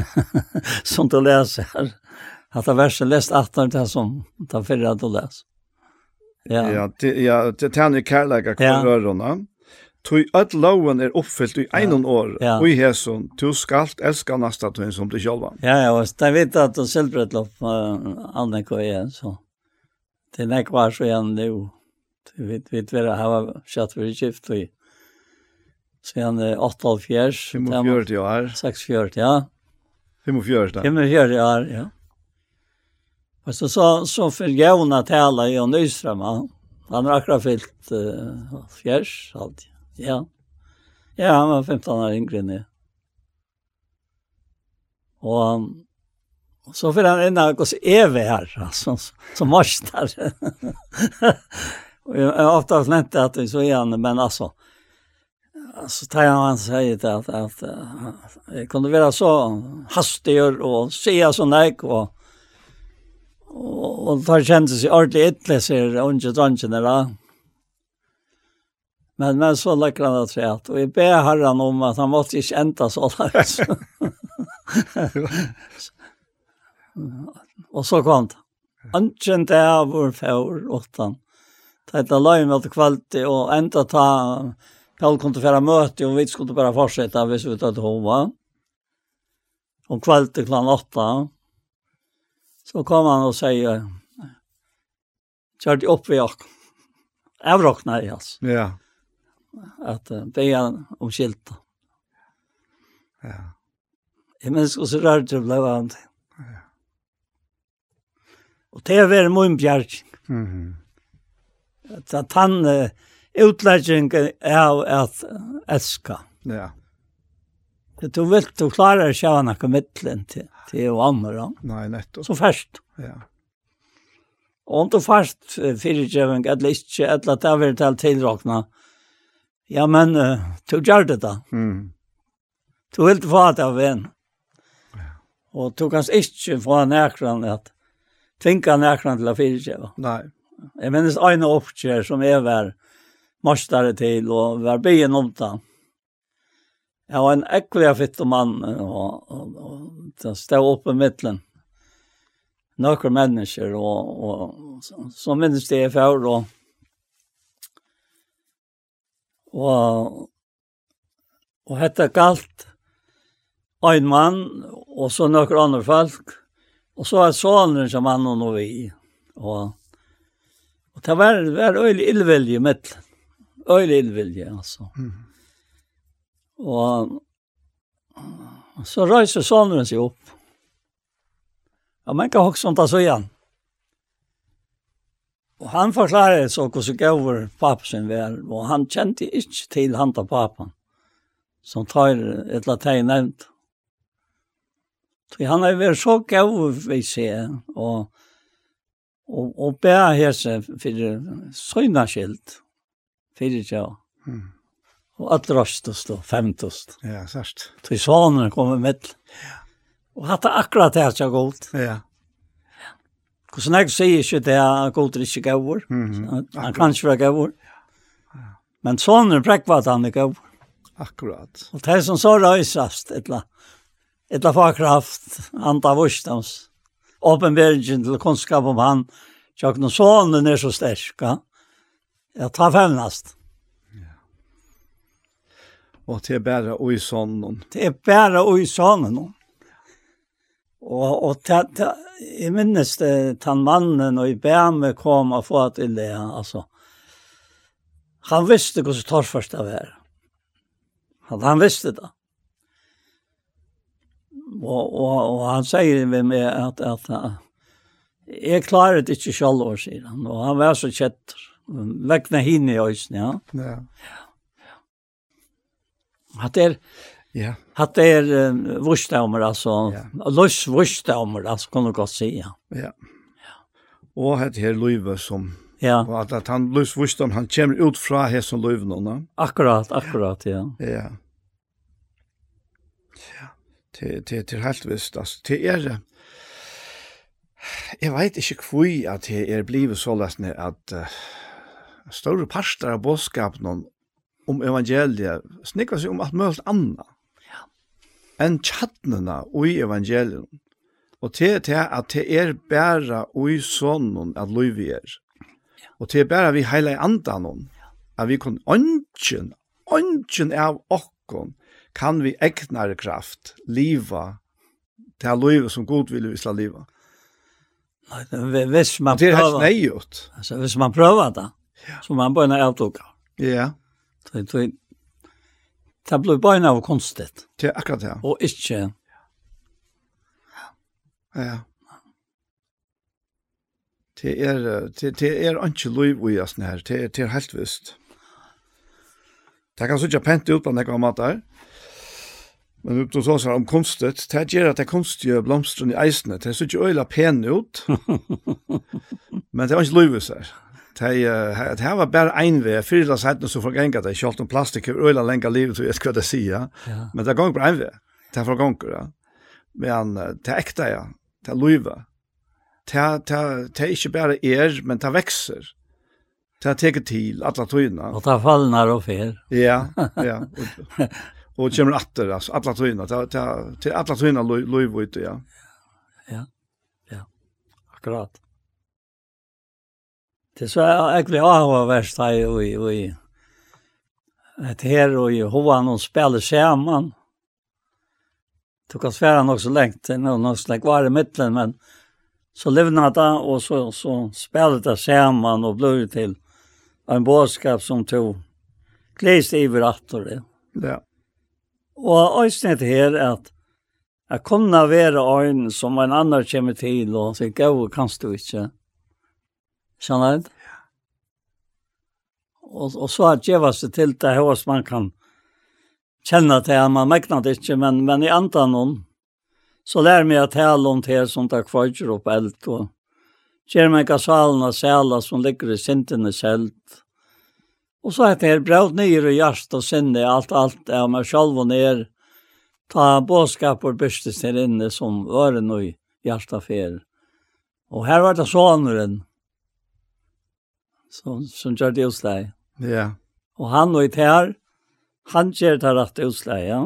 B: som du läser här. Att det versen läst attan det som tar förra att du läser.
A: Ja, ja, det, ja, det tänner kärleka kvar rörorna. Tui at loven er uppfyllt i einon år, ja. og i hesson, tu skalt elska nasta tuin som du sjálva.
B: Ja, ja, og jeg vet at du selvbrett lopp uh, Anneko igjen, så det er nek var så igjen nu. Du vet, vet vi det, her var kjatt vi skift, og sen 8 av fjers.
A: 45 år.
B: 6 fjers, ja.
A: 45
B: 45 år, ja. Och så så så följde hon tala i Nyström. Han har akkurat fyllt uh, fjärs alltid. Ja. Ja, han var 15 år yngre än jag. Och så får han en av oss evig här, alltså, som marsnar. och jag har ofta nämnt det att så är men alltså, alltså tar jag han säger att, att, att jag kunde vara så hastig och säga så näk och och, och tar kändes sig ordentligt ytterligare ser unge dronjen där. Men men så läcker han att säga att och jag ber herran om att han måste inte ända så där. och så kom det. Anchen där var för åttan. Det är lime att kvalitet och ända ta Karl kom till förra möte och vi skulle bara fortsätta vi skulle ta till hova. Om kvällte klockan åtta. Så kom han och säger Kjørt upp vi och avrocknar i oss.
A: Ja.
B: Att det om skilt.
A: Ja.
B: Jag minns och så rörde det blev han. Ja. Och det är väl min
A: bjärk. Mm
B: -hmm. Att han utlegging av at elska.
A: Ja.
B: Det Du vil du klarer sig av noe mittlen til, til å andre.
A: Nei, nettopp.
B: Så først.
A: Ja.
B: Og om du først fast fyrtjävning eller ikke, eller att det vill til tillrakna. Ja, men uh, du gjør det da.
A: Mm.
B: Du vil få det av en. Ja. Och du kan ikke få näkran at tvinga näkran till att fyrtjäva.
A: Nei.
B: Jeg minnes en oppkjør som är väl mastare til og var byen om det. Jeg var en ekkelig fitte mann, og, og, og, og stod oppe i midtelen. Nøkker mennesker, og, og så, så minnes det jeg før, og, og, og hette galt en mann, og så nøkker andre folk, og så er sonen som han og vi, og, og det var, var øyelig illvilje i øyelig innvilje, altså.
A: Mm.
B: Og så reiser sonen seg opp. Ja, men kan også ta så igjen. Og han forklarer så hvordan gaver pappa sin var, og han kjente ikke til han til pappa, som tar et eller latein nevnt. Så han har vært så gaver vi ser, og, og, og bærer hese for søgnaskilt fyrir tjá.
A: Mm.
B: Og allrastast og femtast.
A: Ja, sørst.
B: Til svanen kommer med. Ja. Og hatt akkurat det så godt.
A: Ja.
B: Hvordan jeg sier ikke det er godt er ikke
A: gavur.
B: Han kan ikke være gavur. Men svanen prekva at han er gavur.
A: Akkurat.
B: Og det som så røysast, etla, etla kraft anda vursdams, åpenbergen til kunnskap om han, tjokken og sånne er så sterska. Ja Jeg tar fennast. Ja.
A: Og det er bare oi sånn.
B: Det er bare oi sånn. Og, og ta, ta, jeg minnes det, den mannen og i Bæme kom og få at ille, altså. Han visste hvordan torrførst det var. Han, han visste det. Og, og, og han sier ved meg at, at, at jeg klarer det ikke selv, sier han. Og han var så kjetter. Lekna hinne i øysen, ja.
A: Ja.
B: Hatt er,
A: ja.
B: hatt er uh, vursdommer, altså,
A: ja.
B: løs vursdommer, altså, kan du godt si, ja.
A: Ja. Og hatt her løyve som,
B: ja.
A: og at, at han løs vursdaumer, han kommer ut fra hesen løyve nå,
B: Akkurat, akkurat, ja.
A: Ja. Ja. Til, til, til helt visst, altså, til er det, Jeg vet ikke hvor at jeg er blivet så løsne at uh, større parster av bådskapen om evangeliet snikker seg om alt mulig annet ja. enn tjattnene i evangeliet. Og til til at det er bare i sånn at lov er. Og til bare vi heile andan at vi kan ønsken, ønsken av okkon, kan vi egnare kraft, liva, til livet som god vil vi skal liva.
B: Hvis man prøver...
A: Det er helt nøyot.
B: Altså, hvis man prøver det, som man bara avtog.
A: Ja.
B: Så det det blir bara av konstigt.
A: Det er akkurat det.
B: Og inte.
A: Ja. Det er det det är inte lov i oss när det er det er helt visst. Det kan sånn pent ut på nekka mat der. Men upp til sånn om konstet, det ger att det konstige blomstrene i eisene, det ser ju øyla pen ut. men det var inte løyvis här. Det här var bara en väg. Fyra dagar sedan så folk ängade det. Kjallt om plastik över öjla länga livet så jag ska det säga. Men det går på en väg. Det får gånger. Ja. Men det är äkta, ja. Det är löjva. Det är inte bara er, men det växer. Det har tagit till alla tøyna.
B: Och det fallnar och fel.
A: Ja, ja. Och kommer åter, alltså alla tøyna. Det är alla tøyna löjva ute, ja.
B: Ja, ja. Akkurat. Det så er egentlig ahva verst her og i et her og i hovan og spiller sammen. Du kan svære nok så lengt, det er nok så lengt var i midten, men så levna det og så, så spiller det sammen og blir til en bådskap som tog gledes i vrattor det.
A: Ja.
B: Og øyne til her at jeg kunne være øyne som en annen kommer til og sier, gå, kan du ikke. Ja Skjønner du? Ja. Og, og så har djevast det til det hos man kan kjenne til at man mekner det ikke, men, men i andre noen, så lær meg at tale om det som det kvarger opp eld, og gjør meg av salen og selen som ligger i sintene selv. Og så er det her braut nyr og hjert og sinne, alt, alt er meg selv og ned, ta båskap og bystes her inne som øren og hjertet fer. Og her var det såneren, som, som gjør det utslag.
A: Ja.
B: Og han og i her, han gjør det rett utslag, ja.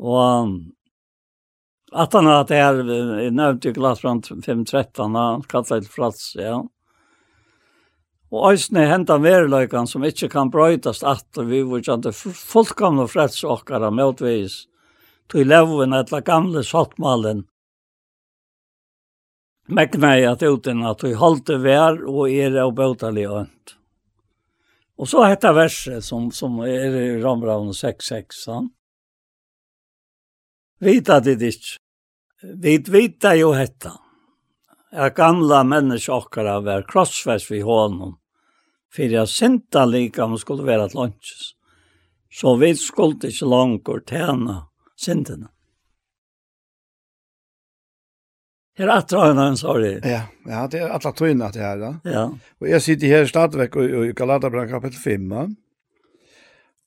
B: Og at han har det her, jeg nevnte jo glatt fra 5.13, han kallet det frats, ja. Og æsne henta verløykan som ikkje kan brøytast atter vi vore kjante fullkomne freds okkara motvis. til levven etla gamle sottmalen mekna i at uten at vi halte vær og er og bøtali ønt. Og så hetta verset som, som er i Rambraun 6.6. Vita det ikke. Vi vita jo hetta. Jeg gamla mennesker av var krossfest vi hånden. For jeg synda like om skulle være et lunches. Så vi skulle ikke langt tjene syndene. Er det attra henne han sa det?
A: Ja, ja det er attra tøyne til her. Da.
B: Ja.
A: Og jeg sitter her stadigvæk i Galaterbrann kapitel 5.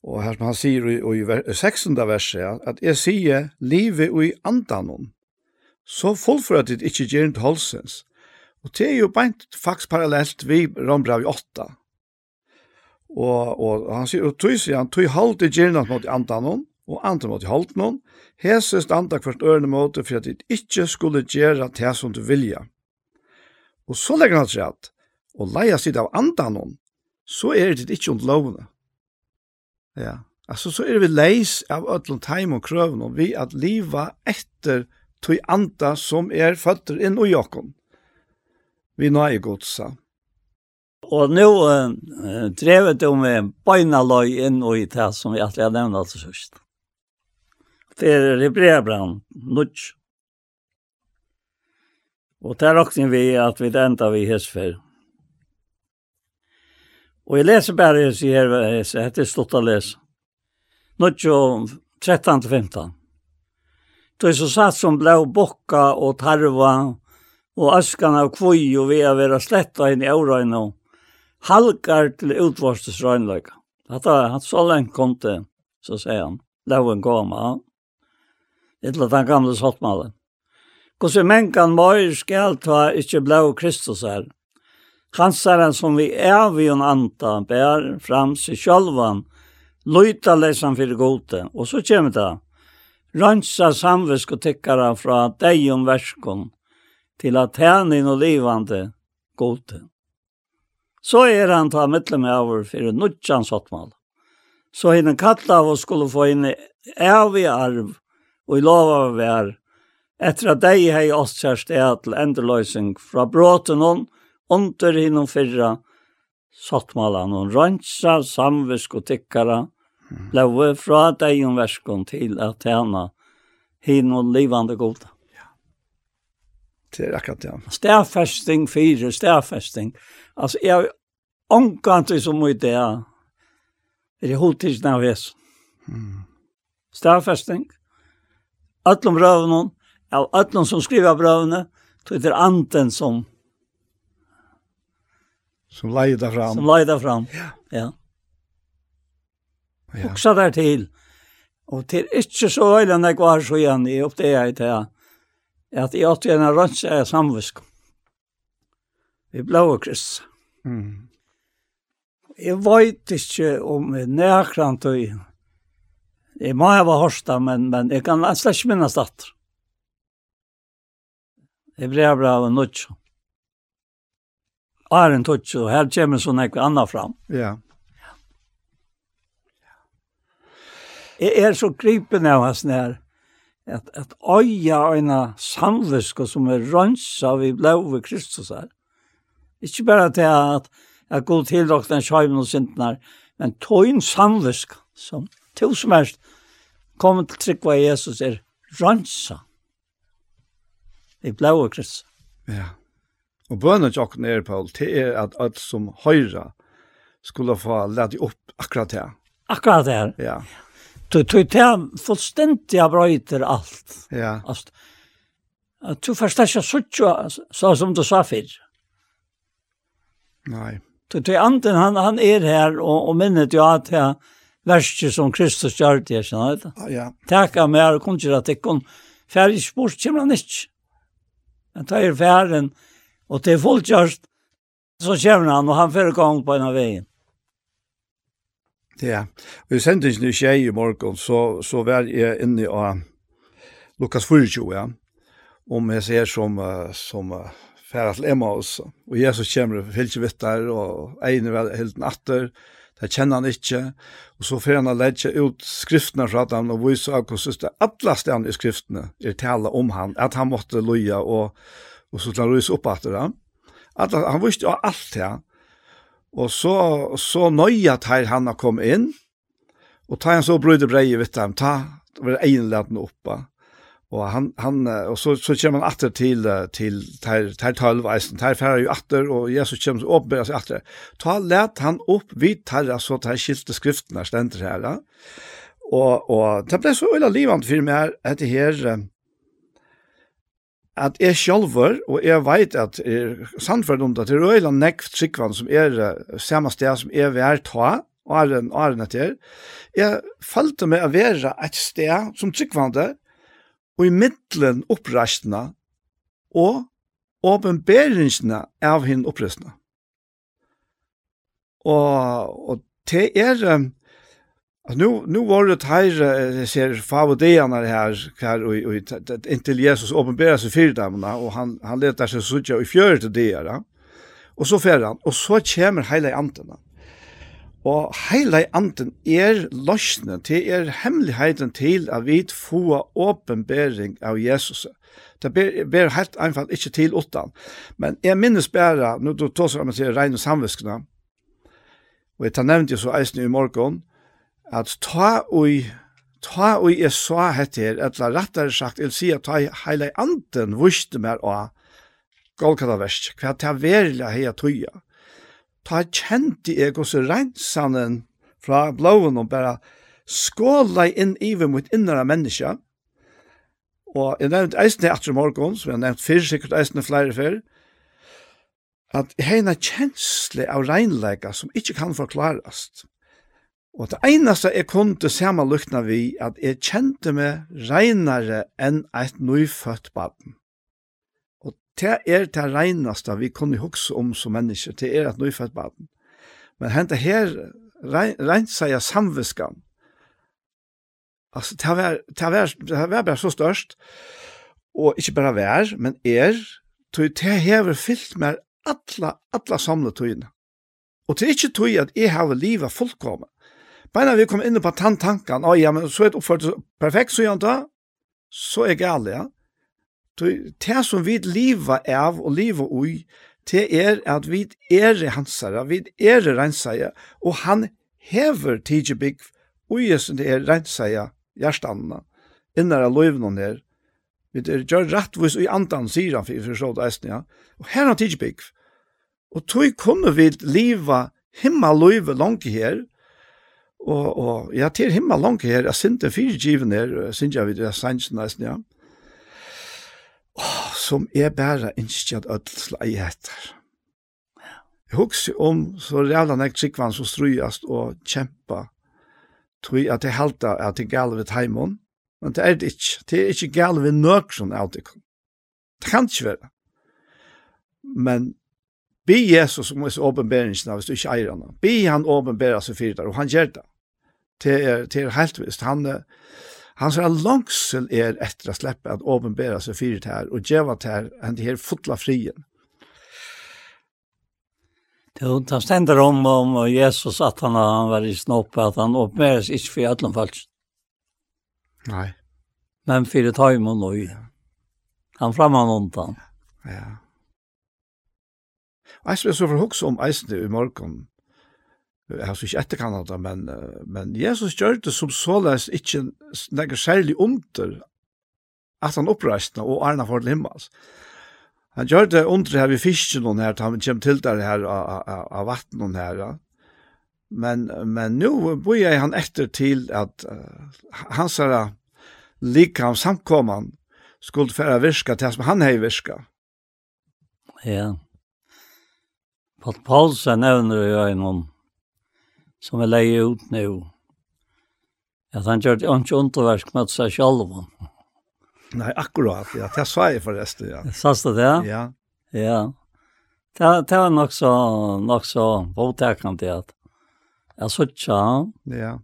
A: Og her som han sier i, i, i 16. verset, at jeg sier, livet i andanon, så fullfører det ikke gjerne til holsens. Og det er jo beint faktisk parallelt vi Rombrav i 8. Og, og han sier, og tøy sier han, tøy halte gjerne mot andanon, og andre måtte holde noen, hese standa hvert ørende måte for at de ikke skulle gjøre det som du vilja. Og så legger han seg at, og leia sitt av andre noen, så er det ikke under lovene. Ja, altså så er vi leis av ødlom teim og krøven og vi at liva etter tog anda som er føtter inn i jokken. Vi nå er godsa. Og nå uh, drevet om med beina løy inn og i det som vi alltid har nevnt altså sørst for Hebreabran, nudj. Og der råkning vi at vi enda vi hesfer. Og jeg leser bare jeg sier, jeg er stått å lese. Nudj og 13-15. Då så satt som blå bokka og tarva og askan av kvoi og vi er vera sletta inn i årøyne og halkar til utvarstes røynløyka. Hatta han så lengt kom til, så sier han, lauen kom, Ja eller den gamle sottmalen. Hvordan menkan møyr skal ta ikke blå Kristus her. Hansaren som vi er vi en anta bær fram seg sjølvan, løyta lesan for gode, og så kommer det. Rønsa samvisk og tykkara fra deg om verskon, til at henne og livande gode. Så er han ta mittlem over for en nødjan sottmål. Så henne kalla av oss skulle få inn evig arv, og i lova vær, etter at dei hei oss kjær sted til endeløysing fra bråten hon, under hinnom fyrra, sottmalan hon rønsa, samvisk og tikkara, blaue fra dei hon verskon til at tjena hinnom livande goda. Det er akkurat det. Ja. Stærfesting fire, stærfesting. Altså, jeg omkant som mye det, er det hodtidsnavis. Mm.
B: Stærfesting. Stærfesting öllum brøvene, av öllum som skriver brøvene, tog det anden som
A: Som leida fram.
B: Som leida fram,
A: ja.
B: ja.
A: ja.
B: Också där till. Och till inte så öjla när går var så igen i upp det jag till att jag åt en rönts är samvisk. Vi blåa krist.
A: Mm.
B: Jeg vet inte om näkrant och Jeg må ha hørt det, men, men jeg kan slett ikke minnes det. Jeg ble bra av en nødt. Er en tøtt, og her kommer sånn ikke annet fram.
A: Ja.
B: Jeg er så gripen av hans nær, at, at øya øyne samviske som er rønsa vi ble over Kristus her. Ikke bare til at jeg går til dere den sjøven og sintene her, men tøyn samviske som to som helst kommer til Jesus er ransa. I blåa krets.
A: Ja. Og bønnen åkken er, Paul, det er at alt som høyre skulle få lade opp akkurat det.
B: Akkurat det.
A: Ja.
B: Du tog til fullstendig brøyter alt.
A: Ja.
B: Att du først ikke så, så som du sa før.
A: Nei.
B: Du tog anden, han, han er her, og, og minnet jo at jeg, verste som Kristus gjør det, jeg kjenner
A: det. Ja.
B: Takk av meg, og kun ikke at jeg kun ferdig spurt, kommer han ikke. Han tar ferden, og til folk gjørst, så kommer han, og han fører gang på en av veien.
A: Ja, og i sendingen i Kjei i morgen, så, så var jeg inne i uh, Lukas 24, ja, om jeg ser som, uh, som uh, ferdig til Emmaus, og Jesus kommer og der, og egnet vel helt natter, og det kjenner han ikke, og så får han legge ut skriftene fra han, og vise av hvordan det alle stedene i skriftene er tale om han, at han måtte loja, og, og så til han røyse opp etter det. At han visste jo alt det, ja. og så, så nøye tar han har kommet inn, og tar han så brøyde breie, vidt han, ta, det var egenledende oppe, og han han och så så kommer han åter till till till til 12 eisen till färra ju åter och Jesus kommer upp alltså åter. Ta lärt han upp vid tarra så tar skilte skrifterna her här. Och och det blev så öla livant för mig att det här at jeg sjølver, og jeg vet at er sannført om det, det er øyla nekv tryggvann som er samme sted som er vær ta, og er en åren etter, jeg følte meg å være et sted som tryggvande, og i middelen oppreistene og åpenberingsene av henne oppreistene. Og, og det er, altså, nu, nu var det her, jeg ser favodeiene her, her og, og, inntil Jesus åpenberer seg fire damene, og han, han leter seg suttje i fjøret til det her, og så fer han, og så kommer hele antene. Og heila i anden er løsnen det er hemmeligheten til at vi får åpenbering av Jesus. Det ber, ber helt einfalt ikke til åttan. Men jeg minnes bare, nå du tar seg om jeg sier regne samviskene, og jeg tar nevnt jo så eisen i morgen, at ta og ta og jeg så hette her, rettere sagt, jeg at ta heila i anden vuste mer av Golgata versk, hva ta verla heia tøya ta kjente jeg hos reinsanen fra blåen og bare skåla inn iver mot innere mennesker. Og jeg nevnte eisene etter morgen, som jeg nevnte før, sikkert eisene flere før, at jeg har en kjensle av regnleika som ikke kan forklarast. Og det eneste jeg kunne samme lukna vi, at jeg kjente meg regnere enn et nøyfødt baden det er det reineste vi kunne huske om som mennesker, det er at nøyfødt baden. Men hente her rent seg samviskan. Altså, det var, det var, det var bare så størst, og ikke bare vær, men er, tog det hever fyllt med alla, alla samletøyene. Og det er ikke tog at jeg har livet fullkommet. Beina vi kom inn på tantankan, oh, ja, men så er det oppført perfekt, så gjør han da, så er gale, ja det som vi lever av og lever ui, det er at vi er hansare, vi er rensare, og han hever tidsbygg ui som det er rensare hjertanna, innere løyvnene her, vi er gjør rettvis i andan, sier han, for så det eisen, ja. Og her er tidsbygg. Og tog kunne vi liva himmel løyve langt her, og, og ja, til himmel langt her, jeg synte fyrtgiven her, synte jeg vidt, jeg sannsyn eisen, ja oh, som er bare ikke ødelsla i etter. Jeg husker om så rævla nek tryggvann som strøyast og kjempa, tror jeg at jeg halda at det gale ved heimån, men det er det ikke. Det er ikke gale ved nøkron av det. Det kan ikke være. Men be Jesus om hans åpenberingsna hvis du ikke eier han. Be han åpenbera seg fyrir der, og han gjør det. Det er, det er helt visst. Han, Han er langsel er etter å slippe at åpenbæra seg fyrt her og djeva her enn det her fotla frien.
B: Det er det stender om om Jesus at han, han var i snoppe, at han åpenbæres ikke for alle falsk.
A: Nei.
B: Men for det tar man Han i. Han ondt.
A: Ja. Jeg spør så for hokse om eisen i morgen. Jeg har ikke etterkanna det, men, men Jesus gjør det som såleis ikke legger særlig under at han oppreiste og arna for til himmels. Han gjør det under her vi fisker noen her, han kommer til der her av vatten noen her, ja. Men, men nå bor jeg han etter til at uh, hans her likam samkomman skulle færa virka til som han har virka.
B: Ja. Paul Paulsen nevner jo en om som er leie ut nå. Ja, han gjør det ikke underverk med seg selv.
A: Nei, akkurat, ja. Det sa jeg forresten, ja.
B: Sast det, ja?
A: Ja.
B: Ja. Det, det var nok så, nok så påtekende det at jeg så ikke han.
A: Ja.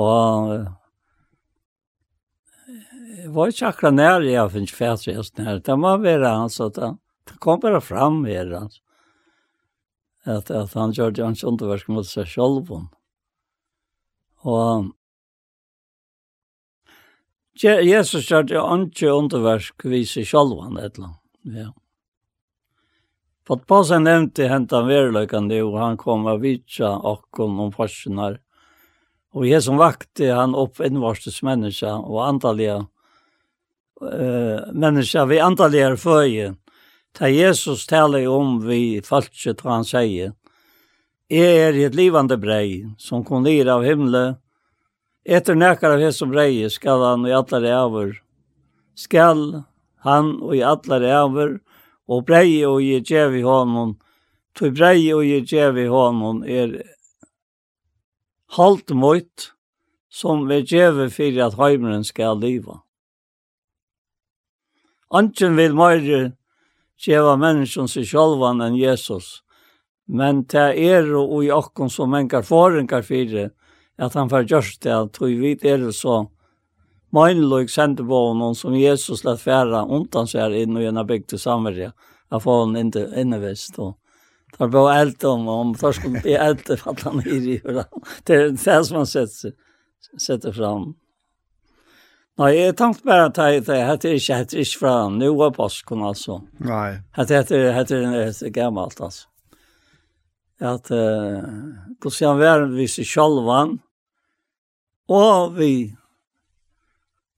B: Og jeg var ikke akkurat nær jeg finnes fætre hesten her. Det må være han, så det, det kom bare fram her, altså at, at han gjør det hans underverk mot seg selv. Og Jesus gjør det hans underverk vid seg selv, eller. Ja. For på seg nevnte hentet han verløkende, og han kom av vitsa akkurat om farsen. Og jeg som vakte han opp innvarstes menneske, og antallige uh, menneska vi antallige føje Ta Jesus talar om vi falske och han säger. Jeg är ett livande brei som kom ner av himle. Etter näkar av hessom brei skall han i alla räver. Skall han och i alla räver och brei och i djev i honom. Tog brei och i djev i honom är halt mot som vi djev för at heimren skall liva. Anken vil meire djeva menneskjon seg sjálvan enn Jesus. Men det er og i okkon som menkar forengar fyrir at han får gjørst det, at vi vet er det så møgnløg sendte på noen som Jesus lett færa undan seg inn og gjennom bygd til samverja, at få hon inte innevist. Og tar på eld om, om først skulle bli eld, at han er i hurra. Det er det som han setter, setter fram. Nei, jeg tenkte bare at det heter ikke, heter ikke fra Nua Boskon, altså.
A: Nei.
B: Det heter, heter, heter gammelt, altså. At uh, hvordan var vi seg sjølvan, og vi,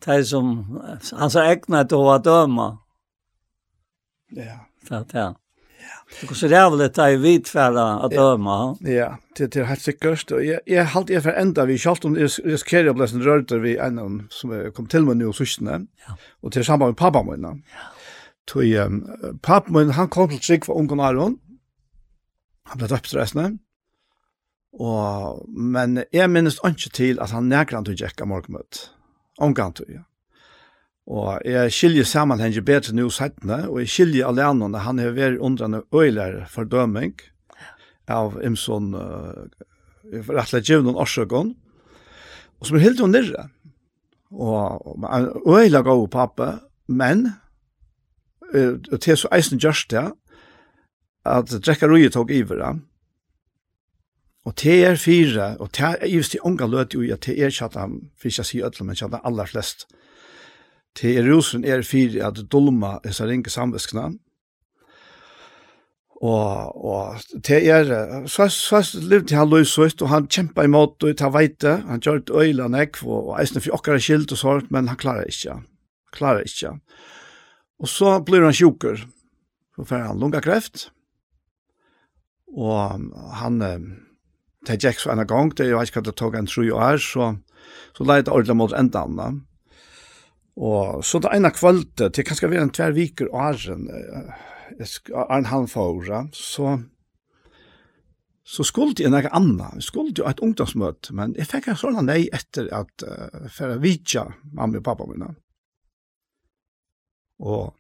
B: de som, han sa egnet å døme.
A: Ja.
B: Det, ja. Det så jävligt att vi för att döma.
A: Ja, det det har säkert och jag jag har jag för ända vi skall om riskerar att bli en vi en som kom till mig nu och sysna. Och till samband med pappa min. Ja. Tui pappa min han kom till sig för ungarna Aron. Han blev döpt resten. Och men jag minns inte till att han nägrant och jäcka morgmöt. Omgant ja. Og jeg skiljer sammenhengen bedre nå settene, og jeg skiljer alene når han har vært undrende øyler fordøming av Imson, uh, rett og slett givende årsøkken, og som er helt jo nirre. Og øyler gav pappa, men, uh, til så eisen gjørst det, at drekker røye tok iver det, Og te er fire, og te er just i unga løt jo i at te er kjata, for ikke å si ødel, men kjata aller flest, til er rosen er fyrir at dolma er så ringe samveskna. Og, og til er, så, så levde han løs ut, og han kjempa imot og ta veite, han gjør et øyla nekv, og, og eisne for okkara skilt og sånt, men han klarer ikke, han klarer ikke. Og så blir han sjuker, så får han lunga kreft, og han, det gikk så en gang, det er jo ikke at det tog en tru år, så, så leide ordentlig mot enda annet. Og så det ene kvalitet, det kan skal være en tver viker og æren, æren han fåra, så, så skulle jeg noe annet, jeg skulle jo et ungdomsmøte, men jeg fikk en sånn nei etter at uh, for å vite mamma og pappa mine. Og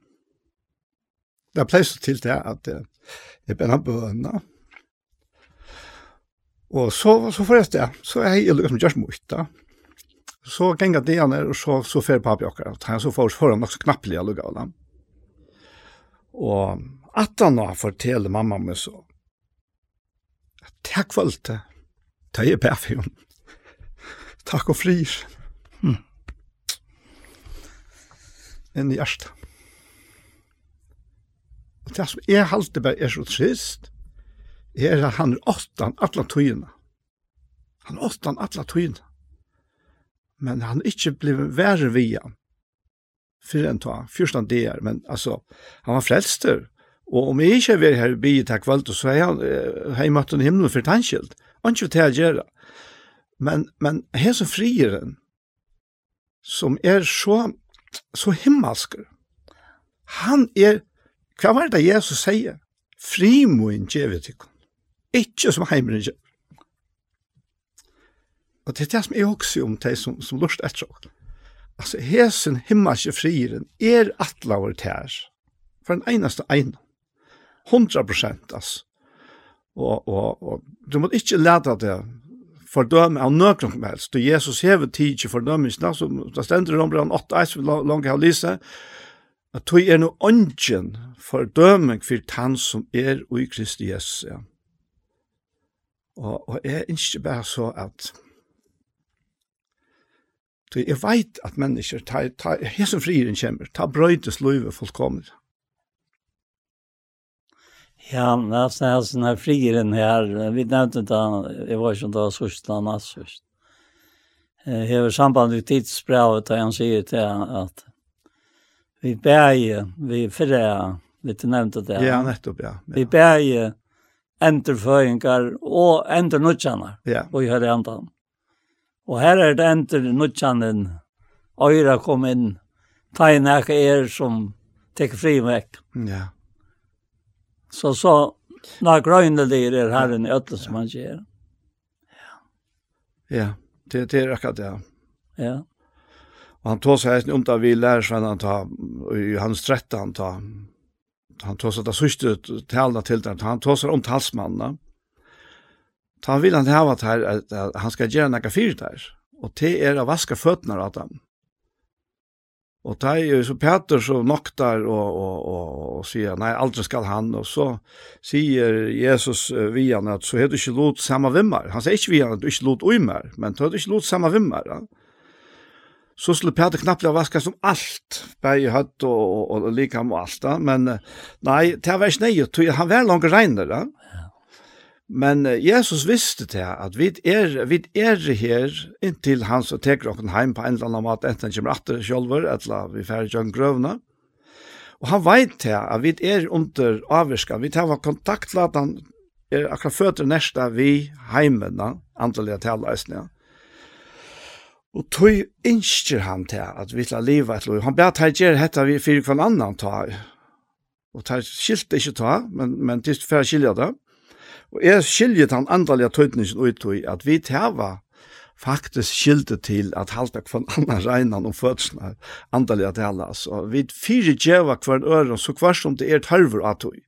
A: det ble så til det at uh, jeg ble bøna. Og så, så forresten, så er jeg liksom gjørs mot det. Så gänga det ner och så så för pappa och att han så får för något knappliga lugala. Och att han har fortällt mamma med så. Tack för allt. Ta ju perfekt. Tack och fri. Mm. En i. Och det som är halvt det är så trist är han är åttan alla tøyene. Han er åttan alla tøyene men han ikke blev värre via för ta, tag, det där, men alltså han var frelster, Och om jag inte var her i bygget här kvalt, så er han har mött himmelen himmel för tanskilt. ikke til å göra. Men, men her som frieren som är så, så himmelsker. Han är, vad var det Jesus säger? Frimoen gjevet ikon. Ikke som heimeren Og det er det som jeg også om de som, som lurt etter oss. Altså, hesen himmelske frieren er atlaver her, for en eneste ene. 100 prosent, altså. Og, og, og du må ikke lete det fordømme av nøkron som helst. Du Jesus hever tid til fordømmelsen, som det stender om brann 8, som vi langt har lyset, at du er noe ånden fordømming for han som er i Kristi Jesus. Ja. Og, og jeg ønsker bare så at Så jeg vet at mennesker, ta, ta, hesen frieren kommer, ta brøytes løyve fullkomlig.
B: Ja, nästan här sådana frieren her, vi nevnte inte jeg var ikke da sørst, da eller annars har samband med tidsbrevet og han sier til at vi bär vi förra, vi nevnte det.
A: Ja, nettopp, ja.
B: Vi bär enterføyngar og och enternutjanar.
A: Ja.
B: Og i hörde andan. Og her er det enter nutjanen, øyra kom inn, ta inn er som teker fri vekk.
A: Ja.
B: Så så, na grøyndelir er herren i øtlen som han sier.
A: Ja. Ja, det, det er akkurat det.
B: Ja.
A: Og han tog seg om da vi lærer seg han ta, i hans rette han ta, han tog seg da sørste talene til det, han tog seg om talsmannene, ta vil han hava at, at, at han skal gjøre noe fyrt her, og det er å vaske føttene av dem. Og det er jo så Peter så noktar og, og, og, og sier, nei, aldri skal han, og så sier Jesus uh, via han at så er du ikke lot samme vimmer. Han sier ikke via han at du ikke lot ui mer, men du er ikke lot samme vimmer. Ja så skulle Peter knappt ha vasket som alt, bare høtt og, og, og, og like ham og alt, da. men nei, det var ikke nøye, han var langt regner, da. Ja. Men Jesus visste til at vi er, vi er her inntil han som teker oss heim på en eller annen mat, enten kommer atter sjolver, eller vi færre gjør grøvna. Og han veit til at vi er under avvirska, vi tar kontakt til at han er akkurat føtter neste vi heimen, antallet til alle Og tog innskjer han til at vi til leve et lov. Han ber at han gjør dette vi fyrir kvann annan ta. Og tar skilt ikke ta, men, men til for å skilje det. Og jeg skiljer den andalige tøytningen ut i at vi tæva faktisk skilte til at halte hver annan regnan om fødsene andalige tæla. Så vi fyre djeva hver øre, så hver som det er tørver av tøy.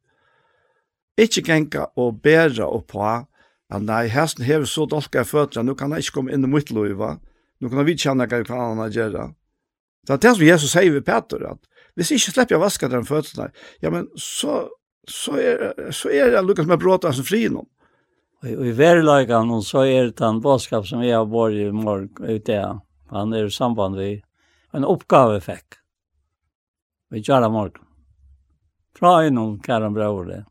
A: Ikke genka og bæra og på at nei, hesten hever så dolka i fødselen, nå kan jeg ikke komme inn i mitt loiva, nu kan vi kjenne hva kan han gjøre. Det er det som Jesus sier ved Peter, at hvis ikke slipper jeg vaska den fødselen, ja, men så så er, så er det lukket med bråta som fri nå.
B: Og i verlagan så er det en bådskap som jeg har vært i morgen ute. Han er i samband med en oppgave fikk. Vi gjør det morgen. Fra innom kæren brøver det.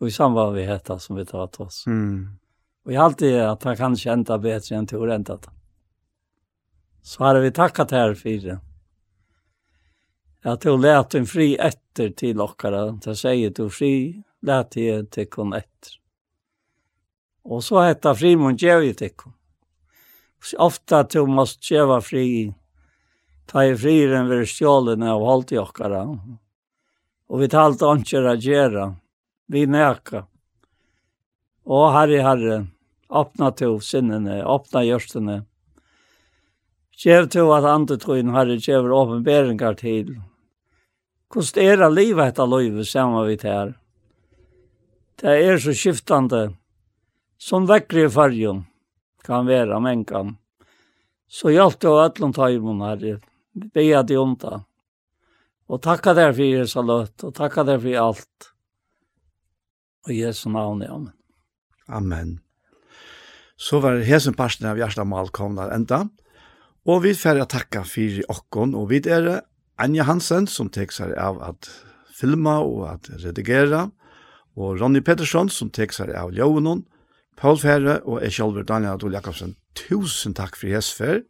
B: Og i samband med dette som vi tar til oss.
A: Mm.
B: Og jeg har alltid at han kan kjente bedre enn til å rente det. Så har vi takket her for det at du lät en fri etter til okkara, ta säger du fri, lät jeg til kon etter. Och så heter fri mun gjev ju till kon. Ofta du måst geva fri, ta i friren vid stjålen av holdt i okkara. Och vi talte anker a gjerra, vi näka. Och herre, herre, öppna to sinnene, öppna görstene. Gjev to at andre troen herre gjever åpenberingar til, Hvordan er det livet etter livet saman vi her. Det er så skiftande som vekkere i fargen kan være menkan. Så hjalp det ta ætlund taimun her. Bea de om. Og takka der for Jesu løtt, og takka der for alt. Og Jesu navn, amen.
A: Amen. Så var hesen parten av hjertemal komna enda. Og vi får takka for okkon, og vi er Anja Hansen, som tek seg av at filma og at redigera, og Ronny Pettersson, som tek seg av Ljøvenon, Paul Ferre og jeg selv, Daniel Adol Jakobsen, tusen takk for hesfer,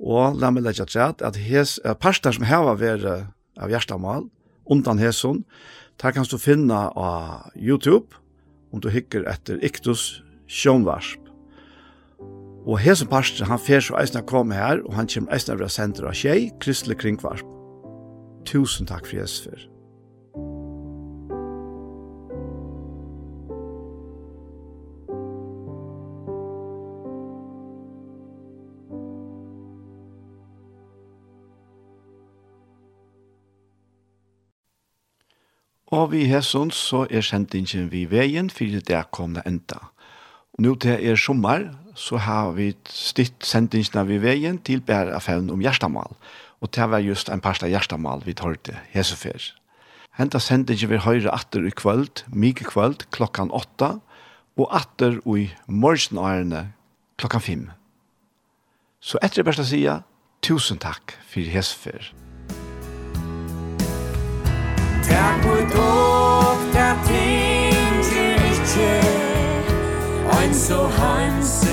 A: og la meg legge til at hes, uh, parster som heva vært av Gjerstamal, undan hesson, der kan du finne av YouTube, om du hikker etter Iktus Sjønvarsp. Og hesen parster, han fer så eisne komme her, og han kommer eisne av senter av tjei, Kristelig Kringvarp. Tusen takk for Jesus for. Og vi hesson så er sendingen vi veien, for det er kommet enda. Nå til er sommer, så har vi stitt sendingen av vegen til bæreaffæren om Gjerstamal. Og det var just en parst av Gjerstamal vi tar til Hesefer. Henta sendingen vi høyre atter i kvöld, mye kvöld, klokkan åtta, og atter i morgenårene klokkan fem. Så etter det beste sida, tusen takk for Hesefer. Takk for dog, takk ting til ikke, ein so hansen.